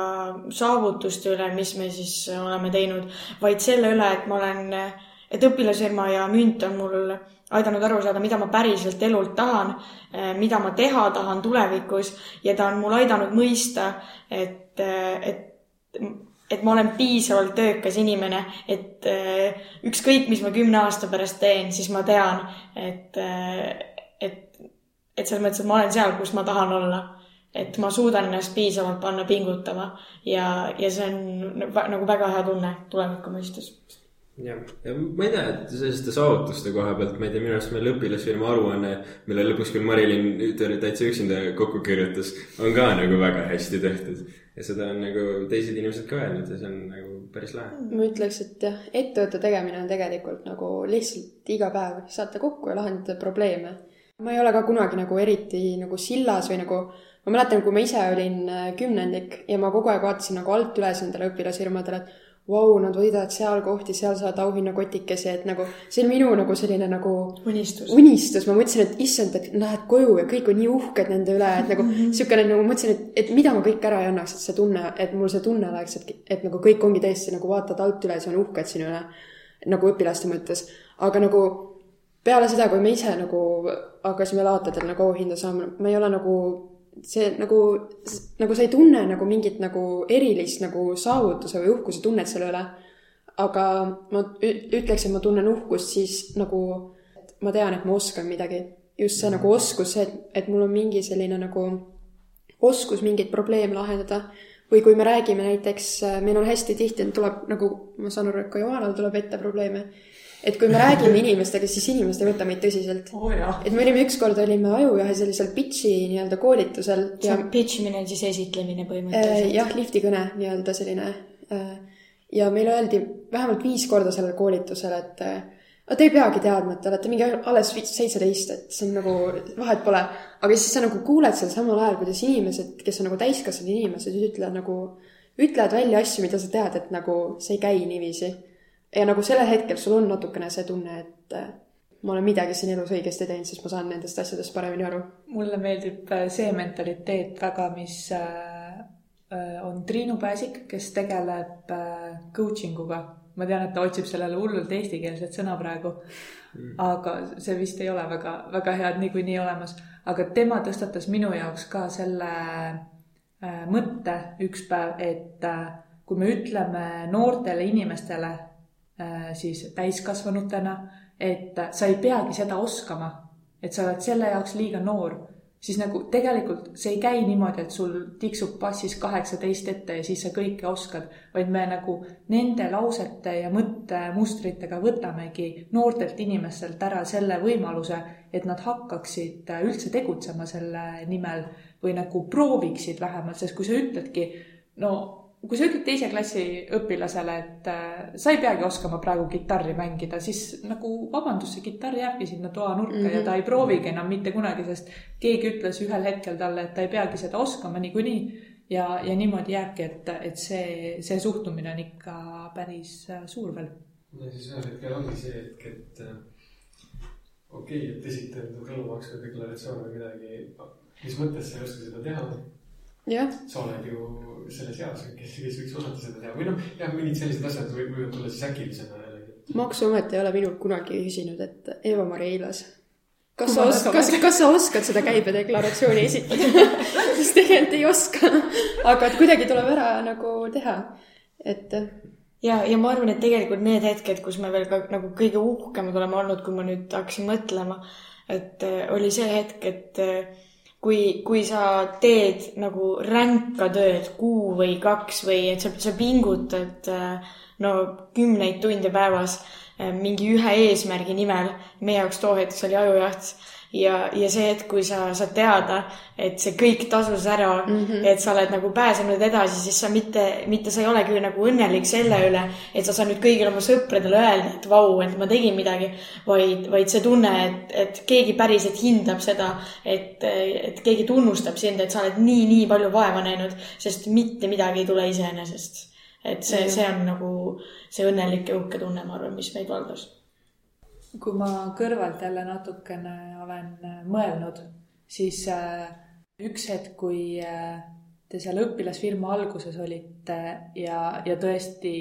saavutuste üle, mis me siis oleme teinud, vaid selle üle, et ma olen et õpilasfirma ja münt on mul aidanud aru saada, mida ma päriselt elult tahan, mida ma teha tahan tulevikus ja ta on mul aidanud mõista, et, et et ma olen piisavalt töökas inimene, et äh, ükskõik, mis ma kümne aasta pärast teen, siis ma tean, et, äh, et, et selles mõttes, et ma olen seal, kus ma tahan olla. et ma suudan ennast piisavalt panna pingutama ja, ja see on nagu väga hea tunne tuleviku mõistes jah, ja ma ei tea, et selliste saavutuste koha pealt, ma ei tea, minu arust meil õpilasfirma aruanne, mille lõpuks küll Marilyn täitsa üksinda kokku kirjutas, on ka nagu väga hästi tehtud ja seda on nagu teised inimesed ka öelnud ja see on nagu päris lahe. ma ütleks, et jah, ettevõtte tegemine on tegelikult nagu lihtsalt iga päev saate kokku ja lahendate probleeme. Ma ei ole ka kunagi nagu eriti nagu sillas või nagu, ma mäletan, kui ma ise olin äh, kümnendik ja ma kogu aeg vaatasin nagu alt üles nendele õpilasfirmadele, et vau, nad võidavad seal kohti, seal saavad auhinnakotikesi, et nagu see on minu nagu selline nagu unistus, unistus., ma mõtlesin, et issand, et lähed koju ja kõik on nii uhked nende üle, et nagu niisugune nagu mõtlesin, et, et mida ma kõik ära ei annaks, et see tunne, et mul see tunne oleks, et, et nagu kõik ongi tõesti nagu vaatad alt üles ja on uhked sinu üle nagu õpilaste mõttes, aga nagu peale seda, kui me ise nagu hakkasime laatadel nagu auhinda saama, ma ei ole nagu see nagu, nagu sa ei tunne nagu mingit nagu erilist nagu saavutuse või uhkuse tunnet selle üle. aga ma ütleks, et ma tunnen uhkust siis nagu, ma tean, et ma oskan midagi. just see nagu oskus, see, et, et mul on mingi selline nagu oskus mingit probleeme lahendada. või kui me räägime näiteks, meil on hästi tihti, tuleb nagu, ma saan aru, et ka Johanal tuleb ette probleeme et kui me räägime inimestega, siis inimesed ei võta meid tõsiselt oh,. et me olime ükskord olime Ajujahe sellisel pitch'i nii-öelda koolitusel. see on pitch imine on siis esitlemine põhimõtteliselt äh,. jah, liftikõne nii-öelda selline äh,. ja meile öeldi vähemalt viis korda sellel koolitusel, et äh, te ei peagi teadma, et te olete mingi alles seitseteist, et see on nagu, vahet pole. aga siis sa nagu kuuled seal samal ajal, kuidas inimesed, kes on nagu täiskasvanud inimesed, ütlevad nagu, ütlevad välja asju, mida sa tead, et nagu see ei käi niiviisi ja nagu sellel hetkel sul on natukene see tunne, et äh, ma olen midagi siin elus õigesti teinud, siis ma saan nendest asjadest paremini aru. mulle meeldib äh, see mentaliteet väga, mis äh, on Triinu Pääsik, kes tegeleb coaching uga. ma tean, et ta otsib sellele hullult eestikeelset sõna praegu. Mm. aga see vist ei ole väga, väga head niikuinii olemas, aga tema tõstatas minu jaoks ka selle mõtte üks päev, et kui me ütleme noortele inimestele siis täiskasvanutena, et sa ei peagi seda oskama, et sa oled selle jaoks liiga noor, siis nagu tegelikult see ei käi niimoodi, et sul tiksub passis kaheksateist ette ja siis sa kõike oskad, vaid me nagu nende lausete ja mõttemustritega võtamegi noortelt inimestelt ära selle võimaluse, et nad hakkaksid üldse tegutsema selle nimel või nagu prooviksid vähemalt, sest kui sa ütledki, no kui sa ütled teise klassi õpilasele, et äh, sa ei peagi oskama praegu kitarri mängida, siis nagu vabandust, see kitarr jääbki sinna toanurka mm -hmm. ja ta ei proovigi enam mitte kunagi, sest keegi ütles ühel hetkel talle, et ta ei peagi seda oskama niikuinii. ja, ja niimoodi jääbki, et, et see, see suhtumine on ikka päris äh, suur veel. ja siis ühel hetkel ongi see hetk, et äh, okei okay,, et esitad elumaksu deklaratsioon või midagi, mis mõttes sa ei oska seda teha sa oled ju selles eas, kes, kes võiks osata seda teha või noh, jah, mingid sellised asjad või, võivad tulla siis äkilisena jällegi. maksuamet ei ole minult kunagi küsinud, et Eva-Mari Eilas, kas sa oskad, kas, kas sa oskad seda käibedeklaratsiooni esitada sest tegelikult ei oska. aga et kuidagi tuleb ära nagu teha, et. ja, ja ma arvan, et tegelikult need hetked, kus me veel ka nagu kõige uhkemad oleme olnud, kui ma nüüd hakkasin mõtlema, et äh, oli see hetk, et äh, kui, kui sa teed nagu ränka tööd kuu või kaks või et sa, sa pingutad äh, no kümneid tunde päevas äh, mingi ühe eesmärgi nimel, meie jaoks too hetk see oli ajujaht ja, ja see hetk, kui sa saad teada, et see kõik tasus ära mm, -hmm. et sa oled nagu pääsenud edasi, siis sa mitte, mitte sa ei olegi nagu õnnelik selle üle, et sa saad nüüd kõigile oma sõpradele öelda, et vau, et ma tegin midagi, vaid, vaid see tunne, et, et keegi päriselt hindab seda, et, et keegi tunnustab sind, et sa oled nii-nii palju vaeva näinud, sest mitte midagi ei tule iseenesest. et see, see on nagu see õnnelik ja uhke tunne, ma arvan, mis meid valdas kui ma kõrvalt jälle natukene olen äh, mõelnud, siis äh, üks hetk, kui äh, te seal õpilasfirma alguses olite ja, ja tõesti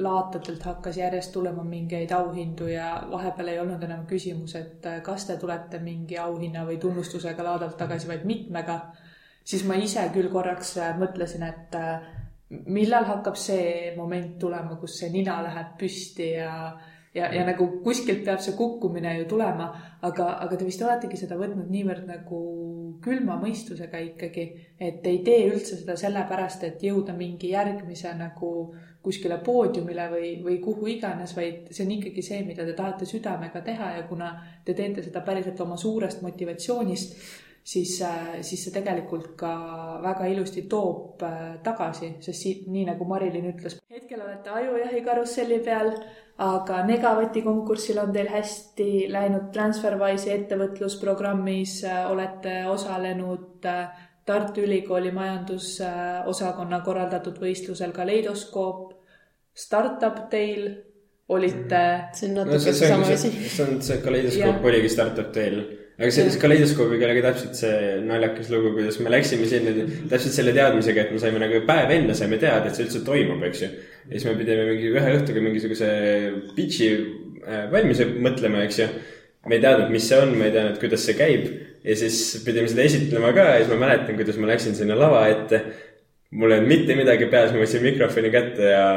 laatadelt hakkas järjest tulema mingeid auhindu ja vahepeal ei olnud enam küsimus, et kas te tulete mingi auhinna või tunnustusega laadalt tagasi, vaid mitmega, siis ma ise küll korraks mõtlesin, et millal hakkab see moment tulema, kus see nina läheb püsti ja ja, ja nagu kuskilt peab see kukkumine ju tulema, aga, aga te vist oletegi seda võtnud niivõrd nagu külma mõistusega ikkagi, et ei tee üldse seda sellepärast, et jõuda mingi järgmise nagu kuskile poodiumile või, või kuhu iganes, vaid see on ikkagi see, mida te tahate südamega teha ja kuna te teete seda päriselt oma suurest motivatsioonist, siis, siis see tegelikult ka väga ilusti toob äh, tagasi, sest siit, nii nagu Marilyn ütles, hetkel olete ajujahi karusselli peal aga Negavati konkursil on teil hästi läinud Transferwise'i ettevõtlusprogrammis, äh, olete osalenud äh, Tartu Ülikooli majandusosakonna korraldatud võistlusel Kaleidoskoop, Startup Teil olite. see on natuke no, sama asi. see on see Kaleidoskoop oligi Startup Teil aga see kaleidoskoobiga oli ka täpselt see naljakas lugu, kuidas me läksime sinna täpselt selle teadmisega, et me saime nagu päev enne saime teada, et see üldse toimub, eks ju. Ja siis me pidime mingi ühe õhtuga mingisuguse pitch'i äh, valmis mõtlema, eks ju. me ei teadnud, mis see on, me ei teadnud, kuidas see käib ja siis pidime seda esitlema ka ja siis ma mäletan, kuidas ma läksin sinna lava ette mul ei olnud mitte midagi peas, ma võtsin mikrofoni kätte ja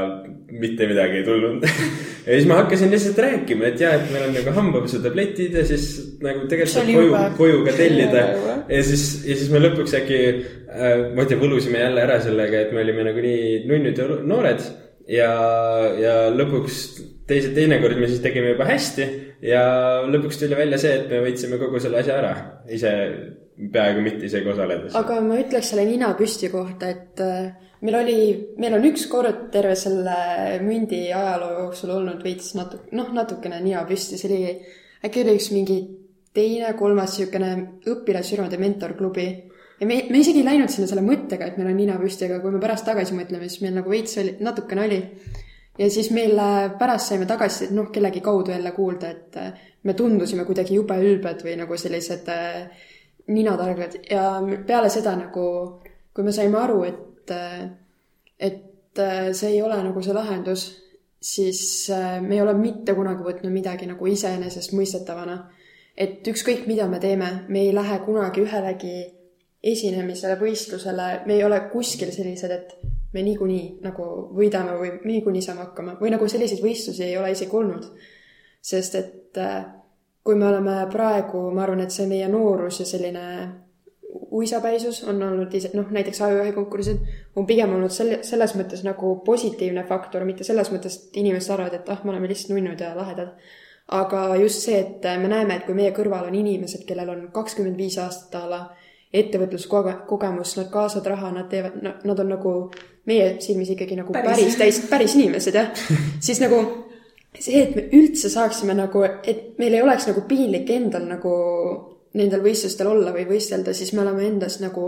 mitte midagi ei tulnud ja siis ma hakkasin lihtsalt rääkima, et ja, et meil on nagu hambapisutabletid ja siis nagu tegelikult saab koju, koju ka tellida. ja siis, ja siis me lõpuks äkki äh,, ma ei tea, võlusime jälle ära sellega, et me olime nagu nii nunnud ja noored. Ja, ja lõpuks teise, teinekord me siis tegime juba hästi ja lõpuks tuli välja see, et me võitsime kogu selle asja ära ise peaaegu mitte isegi osaledes. aga ma ütleks selle nina püsti kohta, et äh, meil oli, meil on üks kord terve selle mündi ajaloo jooksul olnud veits natuke, noh, natukene nina püsti, see oli, äkki oli üks mingi teine, kolmas niisugune õpilasfirmade mentorklubi. Ja me, me isegi ei läinud sinna selle mõttega, et meil on nina püsti, aga kui me pärast tagasi mõtleme, siis meil nagu veits oli, natukene oli. ja siis meil äh, pärast saime tagasisidet, noh, kellegi kaudu jälle kuulda, et äh, me tundusime kuidagi jube ülbed või nagu sellised äh, ninatargad ja peale seda nagu, kui me saime aru, et, et see ei ole nagu see lahendus, siis äh, me ei ole mitte kunagi võtnud midagi nagu iseenesestmõistetavana. et ükskõik, mida me teeme, me ei lähe kunagi ühelegi esinemisele, võistlusele, me ei ole kuskil sellised, et me niikuinii nagu võidame või niikuinii saame hakkama või nagu selliseid võistlusi ei ole isegi olnud. sest et äh, kui me oleme praegu, ma arvan, et see meie noorus ja selline uisapäisus on olnud ise, noh, näiteks ajujahi konkursid on pigem olnud selle, selles mõttes nagu positiivne faktor, mitte selles mõttes, et inimesed arvavad, et ah, me oleme lihtsalt nunnud ja lahedad. aga just see, et me näeme, et kui meie kõrval on inimesed, kellel on kakskümmend viis aastat a la ettevõtluskogemus, nad kaasavad raha, nad teevad, nad on nagu meie silmis ikkagi nagu päris, päris täis, päris inimesed jah, siis nagu see, et me üldse saaksime nagu, et meil ei oleks nagu piinlik endal nagu nendel võistlustel olla või võistelda, siis me oleme endast nagu,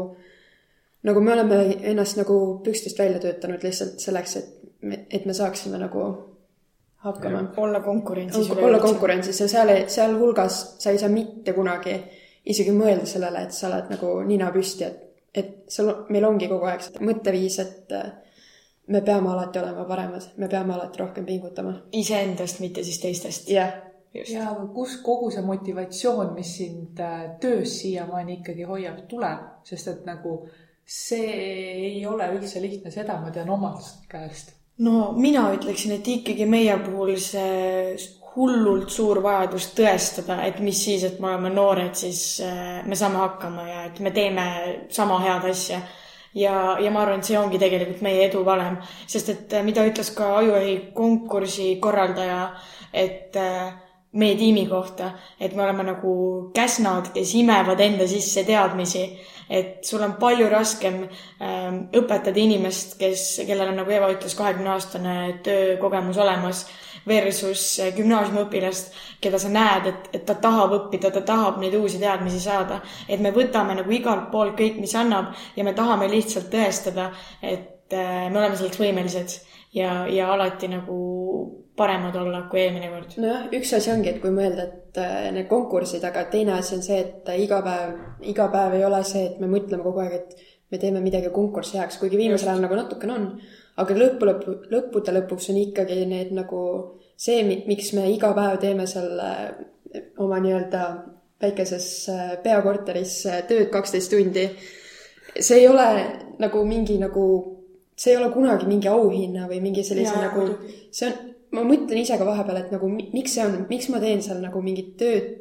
nagu me oleme ennast nagu pükstest välja töötanud lihtsalt selleks, et me, et me saaksime nagu hakkama. olla konkurentsis. olla konkurentsis ja seal, sealhulgas sa ei saa mitte kunagi isegi mõelda sellele, et sa oled nagu nina püsti, et, et seal, meil ongi kogu aeg see mõtteviis, et me peame alati olema paremad, me peame alati rohkem pingutama. iseendast, mitte siis teistest. jah yeah.. ja kust kogu see motivatsioon, mis sind äh, töös siiamaani ikkagi hoiab, tuleb, sest et nagu see ei ole üldse lihtne, seda ma tean omast käest. no mina ütleksin, et ikkagi meie puhul see hullult suur vajadus tõestada, et mis siis, et me oleme noored, siis äh, me saame hakkama ja et me teeme sama head asja. Ja, ja ma arvan, et see ongi tegelikult meie edu valem, sest et äh, mida ütles ka ajujahi konkursi korraldaja, et äh, meie tiimi kohta, et me oleme nagu käsnad, kes imevad enda sisse teadmisi, et sul on palju raskem ähm, õpetada inimest, kes, kellel on, nagu Eva ütles, kahekümne aastane töökogemus olemas versus gümnaasiumiõpilast, keda sa näed, et, et ta tahab õppida, ta tahab neid uusi teadmisi saada. et me võtame nagu igalt poolt kõik, mis annab ja me tahame lihtsalt tõestada, et äh, me oleme selleks võimelised ja, ja alati nagu paremad olla kui eelmine kord. nojah, üks asi ongi, et kui mõelda, et äh, need konkursid, aga teine asi on see, et iga päev, iga päev ei ole see, et me mõtleme kogu aeg, et me teeme midagi konkursi heaks, kuigi viimasel ajal nagu natukene on. Aga lõppu, lõppu, lõppude lõpuks on ikkagi need nagu see, miks me iga päev teeme seal äh, oma nii-öelda väikeses äh, peakorteris äh, tööd kaksteist tundi. see ei ole nagu mingi nagu, see ei ole kunagi mingi auhinna või mingi sellise Jaa, nagu, see on, ma mõtlen ise ka vahepeal, et nagu mi- miks see on, miks ma teen seal nagu mingit tööd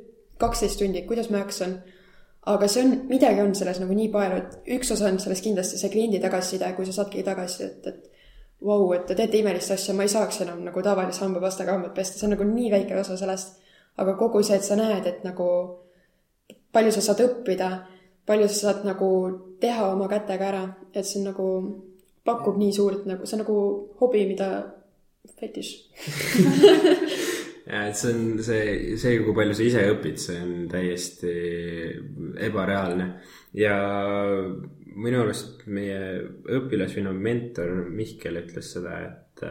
kaksteist tundi, kuidas ma jaksan. aga see on, midagi on selles nagu nii palju, et üks osa on selles kindlasti see kliendi tagasiside, kui sa saadki tagasisidet, et vau, et te teete imelist asja, ma ei saaks enam nagu tavalise hambapastaga hambad pesta, see on nagu nii väike osa sellest. aga kogu see, et sa näed, et nagu palju sa saad õppida, palju sa saad nagu teha oma kätega ära, et see on nagu, pakub nii suurt nagu, see on nagu hobi, mida fetiš. et see on see, see, kui palju sa ise õpid, see on täiesti ebareaalne. Ja minu arust meie õpilas või no mentor Mihkel ütles seda, et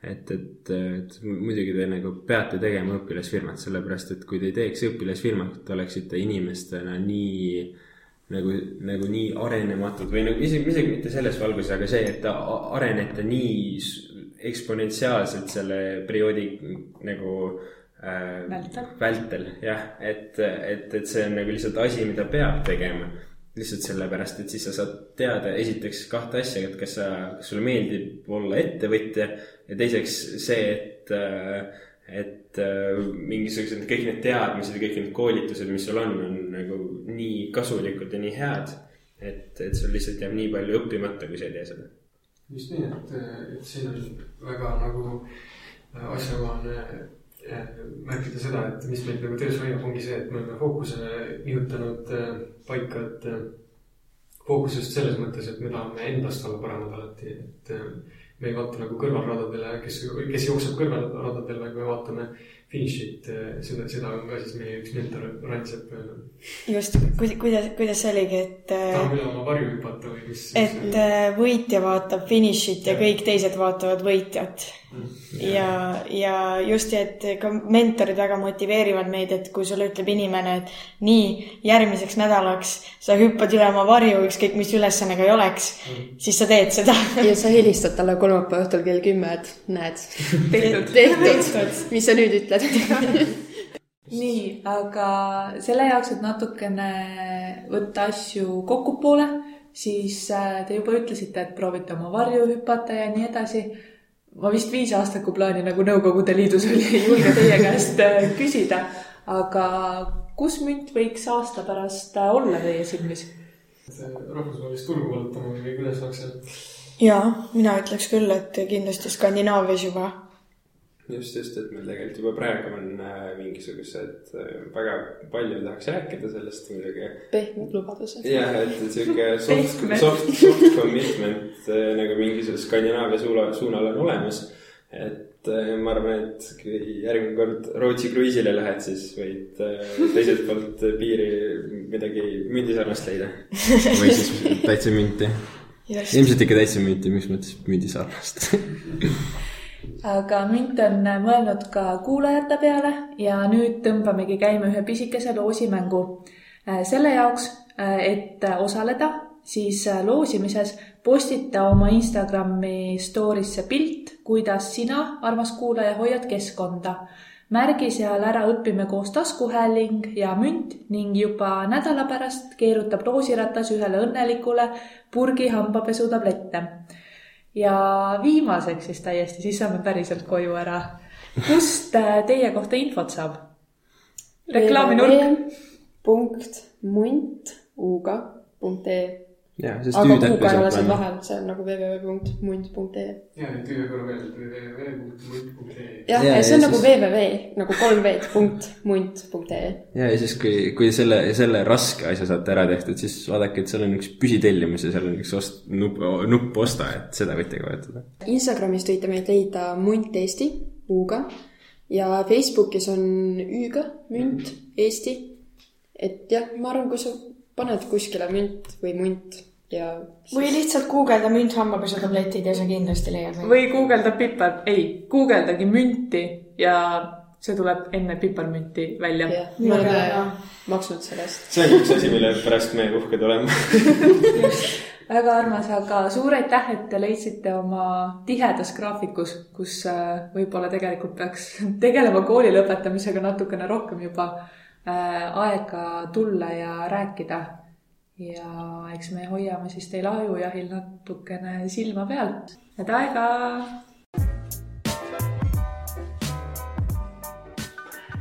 et, et, et muidugi te nagu peate tegema õpilasfirmat, sellepärast et kui te ei teeks õpilasfirmat, oleksite inimestena nii nagu, nagu nii arenematud või nagu isegi, isegi mitte selles valguses, aga see, et arenete nii eksponentsiaalselt selle perioodi nagu äh, Vältel. vältel, jah, et, et, et see on nagu lihtsalt asi, mida peab tegema. lihtsalt sellepärast, et siis sa saad teada esiteks kahte asja, et kas sa, kas sulle meeldib olla ettevõtja ja teiseks see, et äh, et äh, mingisugused kõik need teadmised ja kõik need koolitused, mis sul on, on nagu nii kasulikud ja nii head. et, et sul lihtsalt jääb nii palju õppimata, kui sa ei tee seda. Just nii, et, et siin on väga nagu äh, asjakohane äh, märkida seda, et mis meid nagu töös hoiab, ongi see, et me oleme fookuse nihutanud äh, paika, et äh, fookus just selles mõttes, et me tahame endast olla paremad alati, et äh, me ei vaata nagu kõrvalradadele, kes, kes jookseb kõrvalradadel, vaid me vaatame finišit, seda, seda on ka siis meie üks mentor Rantsep öelnud. just, kuidas, kuidas see oligi, et äh, tahame üle oma varju hüpata või mis. et äh, võitja vaatab finišit ja kõik teised vaatavad võitjat. ja, ja just, et ka mentorid väga motiveerivad meid, et kui sulle ütleb inimene, et nii, järgmiseks nädalaks sa hüppad üle oma varju, ükskõik mis ülesanne ka ei oleks, siis sa teed seda. ja sa helistad talle kolmapäeva õhtul kell kümme, et näed, tehtud. tehtud, mis sa nüüd ütled? nii, aga selle jaoks, et natukene võtta asju kokkupoole, siis äh, te juba ütlesite, et proovite oma varju hüpata ja nii edasi. Ma vist viisaastaku plaani nagu Nõukogude Liidus oli, ei julge teie käest äh, küsida, aga kus münt võiks aasta pärast äh, olla teie silmis? rahvusvahelist turgu vallutama või kuidas saaks seal ja mina ütleks küll, et kindlasti Skandinaavias juba. just, just, et meil tegelikult juba praegu on äh, mingisugused äh, väga palju tahaks rääkida sellest muidugi. pehmed lubadused. jah, et, et sihuke soft, soft, soft commitment äh, nagu mingisuguse Skandinaavia suuna, suunal on olemas. et ma arvan, et kui järgmine kord Rootsi kruiisile lähed, siis võid teiselt poolt piiri midagi mündisarnast leida. või siis täitsa münti. ilmselt ikka täitsa münti, mis mõttes mündisarnast aga münt on mõelnud ka kuulajate peale ja nüüd tõmbamegi käima ühe pisikese loosimängu. selle jaoks, et osaleda, siis loosimises postita oma Instagrami story'sse pilt, kuidas sina, armas kuulaja, hoiad keskkonda. märgi seal ära Õpime koos taskuhääling ja münt ning juba nädala pärast keerutab loosiratas ühele õnnelikule purgi hambapesutablette ja viimaseks siis täiesti, siis saame päriselt koju ära. kust äh, teie kohta infot saab? reklaaminurk. punkt munt uuga punkt ee. Aga ole saab seal vahel, see on nagu www.munt.ee. ja korra veel www.munt.ee. jah, Ja, see ja on nagu www nagu kolm v-d punkt munt.ee. ja, ja siis, kui, kui selle, selle raske asja saate ära tehtud, siis vaadake, et seal on üks püsitellimus ja seal on üks ost-, nupp, nupp osta, et seda võite ka vajutada. Instagramis võite meid leida Munt Eesti U-ga ja Facebookis on Ü-ga Münt Eesti. et jah, ma arvan, kui sa paned kuskile münt või munt ja või lihtsalt guugelda münt hambapesutabletid ja sa kindlasti leiad või guugelda pipar, ei, guugeldagi münti ja see tuleb enne piparmünti välja. me oleme maksnud selle eest. see on üks asi, mille pärast me uhked oleme väga armas, aga suur aitäh, et te leidsite oma tihedas graafikus, kus äh, võib-olla tegelikult peaks tegelema kooli lõpetamisega natukene rohkem juba äh, aega tulla ja rääkida. Ja eks me hoiame siis teil ajujahil natukene silma peal. head aega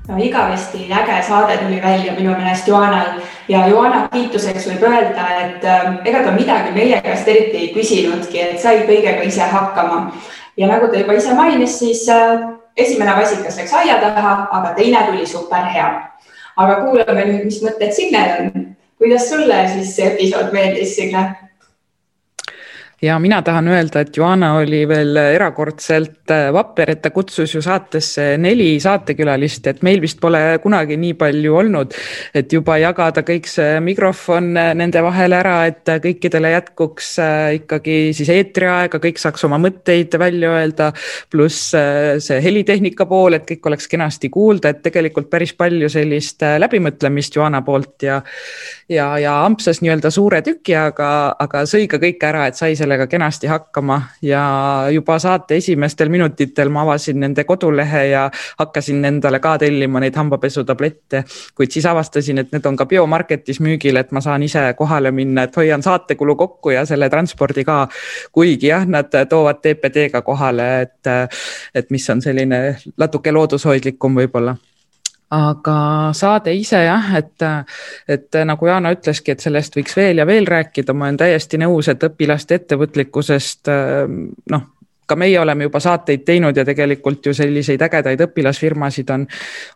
no igavesti äge saade tuli välja minu meelest Joanal ja Joana kiituseks võib öelda, et äh, ega ta midagi meie käest eriti ei küsinudki, et sai kõigega ise hakkama. ja nagu ta juba ise mainis, siis äh, esimene vasikas läks aia taha, aga teine tuli super hea. aga kuulame nüüd, mis mõtted Signel on. Kuidas sulle siis see episood meeldis, Signe? Ja mina tahan öelda, et Joanna oli veel erakordselt äh, vapper, et ta kutsus ju saatesse neli saatekülalist, et meil vist pole kunagi nii palju olnud, et juba jagada kõik see mikrofon äh, nende vahel ära, et kõikidele jätkuks äh, ikkagi siis eetriaega, kõik saaks oma mõtteid välja öelda, pluss see helitehnika pool, et kõik oleks kenasti kuulda, et tegelikult päris palju sellist läbimõtlemist Joanna poolt ja ja, ja ampsas nii-öelda suure tüki, aga, aga sõi ka kõik ära, et sai selle sellega kenasti hakkama ja juba saate esimestel minutitel ma avasin nende kodulehe ja hakkasin endale ka tellima neid hambapesutablette, kuid siis avastasin, et need on ka biomarketis müügil, et ma saan ise kohale minna, et hoian saatekulu kokku ja selle transpordi ka. kuigi jah, nad toovad TPD-ga kohale, et, et mis on selline natuke loodushoidlikum võib-olla aga saade ise jah, et, et nagu Jana ütleski, et sellest võiks veel ja veel rääkida, ma olen täiesti nõus, et õpilaste ettevõtlikkusest noh ka meie oleme juba saateid teinud ja tegelikult ju selliseid ägedaid õpilasfirmasid on,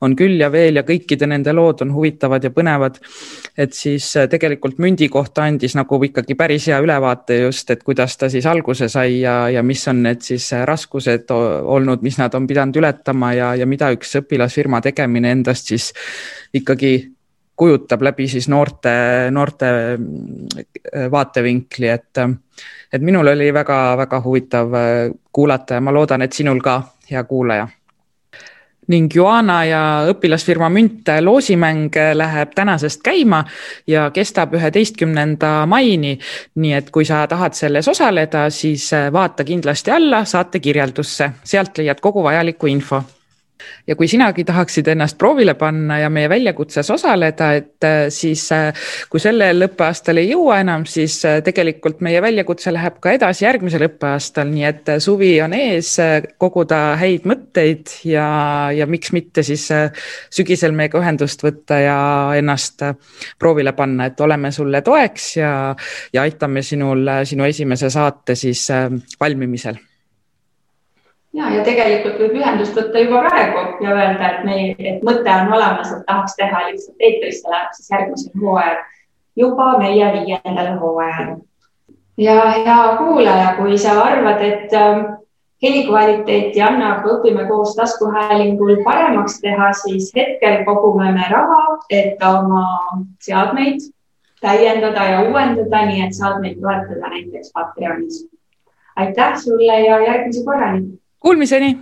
on küll ja veel ja kõikide nende lood on huvitavad ja põnevad. et siis äh, tegelikult mündi kohta andis nagu ikkagi päris hea ülevaate just, et kuidas ta siis alguse sai ja, ja mis on need siis äh, raskused olnud, mis nad on pidanud ületama ja, ja mida üks õpilasfirma tegemine endast siis ikkagi kujutab läbi siis noorte, noorte äh, vaatevinkli, et et minul oli väga-väga huvitav äh, kuulata ja ma loodan, et sinul ka, hea kuulaja. ning Joana ja õpilasfirma Münt loosimäng läheb tänasest käima ja kestab üheteistkümnenda maini. nii et kui sa tahad selles osaleda, siis äh, vaata kindlasti alla saate kirjeldusse, sealt leiad kogu vajaliku info ja kui sinagi tahaksid ennast proovile panna ja meie väljakutses osaleda, et äh, siis äh, kui sellel õppeaastal ei jõua enam, siis äh, tegelikult meie väljakutse läheb ka edasi järgmisel õppeaastal, nii et suvi on ees, koguda häid mõtteid ja, ja miks mitte siis sügisel meiega ühendust võtta ja ennast proovile panna, et oleme sulle toeks ja, ja aitame sinul sinu esimese saate siis valmimisel ja, ja tegelikult võib ühendust võtta juba praegu ja öelda, et meil, et mõte on olemas, et tahaks teha lihtsalt eetrisse läheb siis järgmisel hooajal, juba meie viiendal hooajal. ja hea kuulaja, kui sa arvad, et äh, helikvaliteeti annab Õpime koos taskuhäälingul paremaks teha, siis hetkel kogume me raha, et oma seadmeid täiendada ja uuendada, nii et saad meid toetada näiteks Patreonis. aitäh sulle ja järgmise korrani Kuulmiseni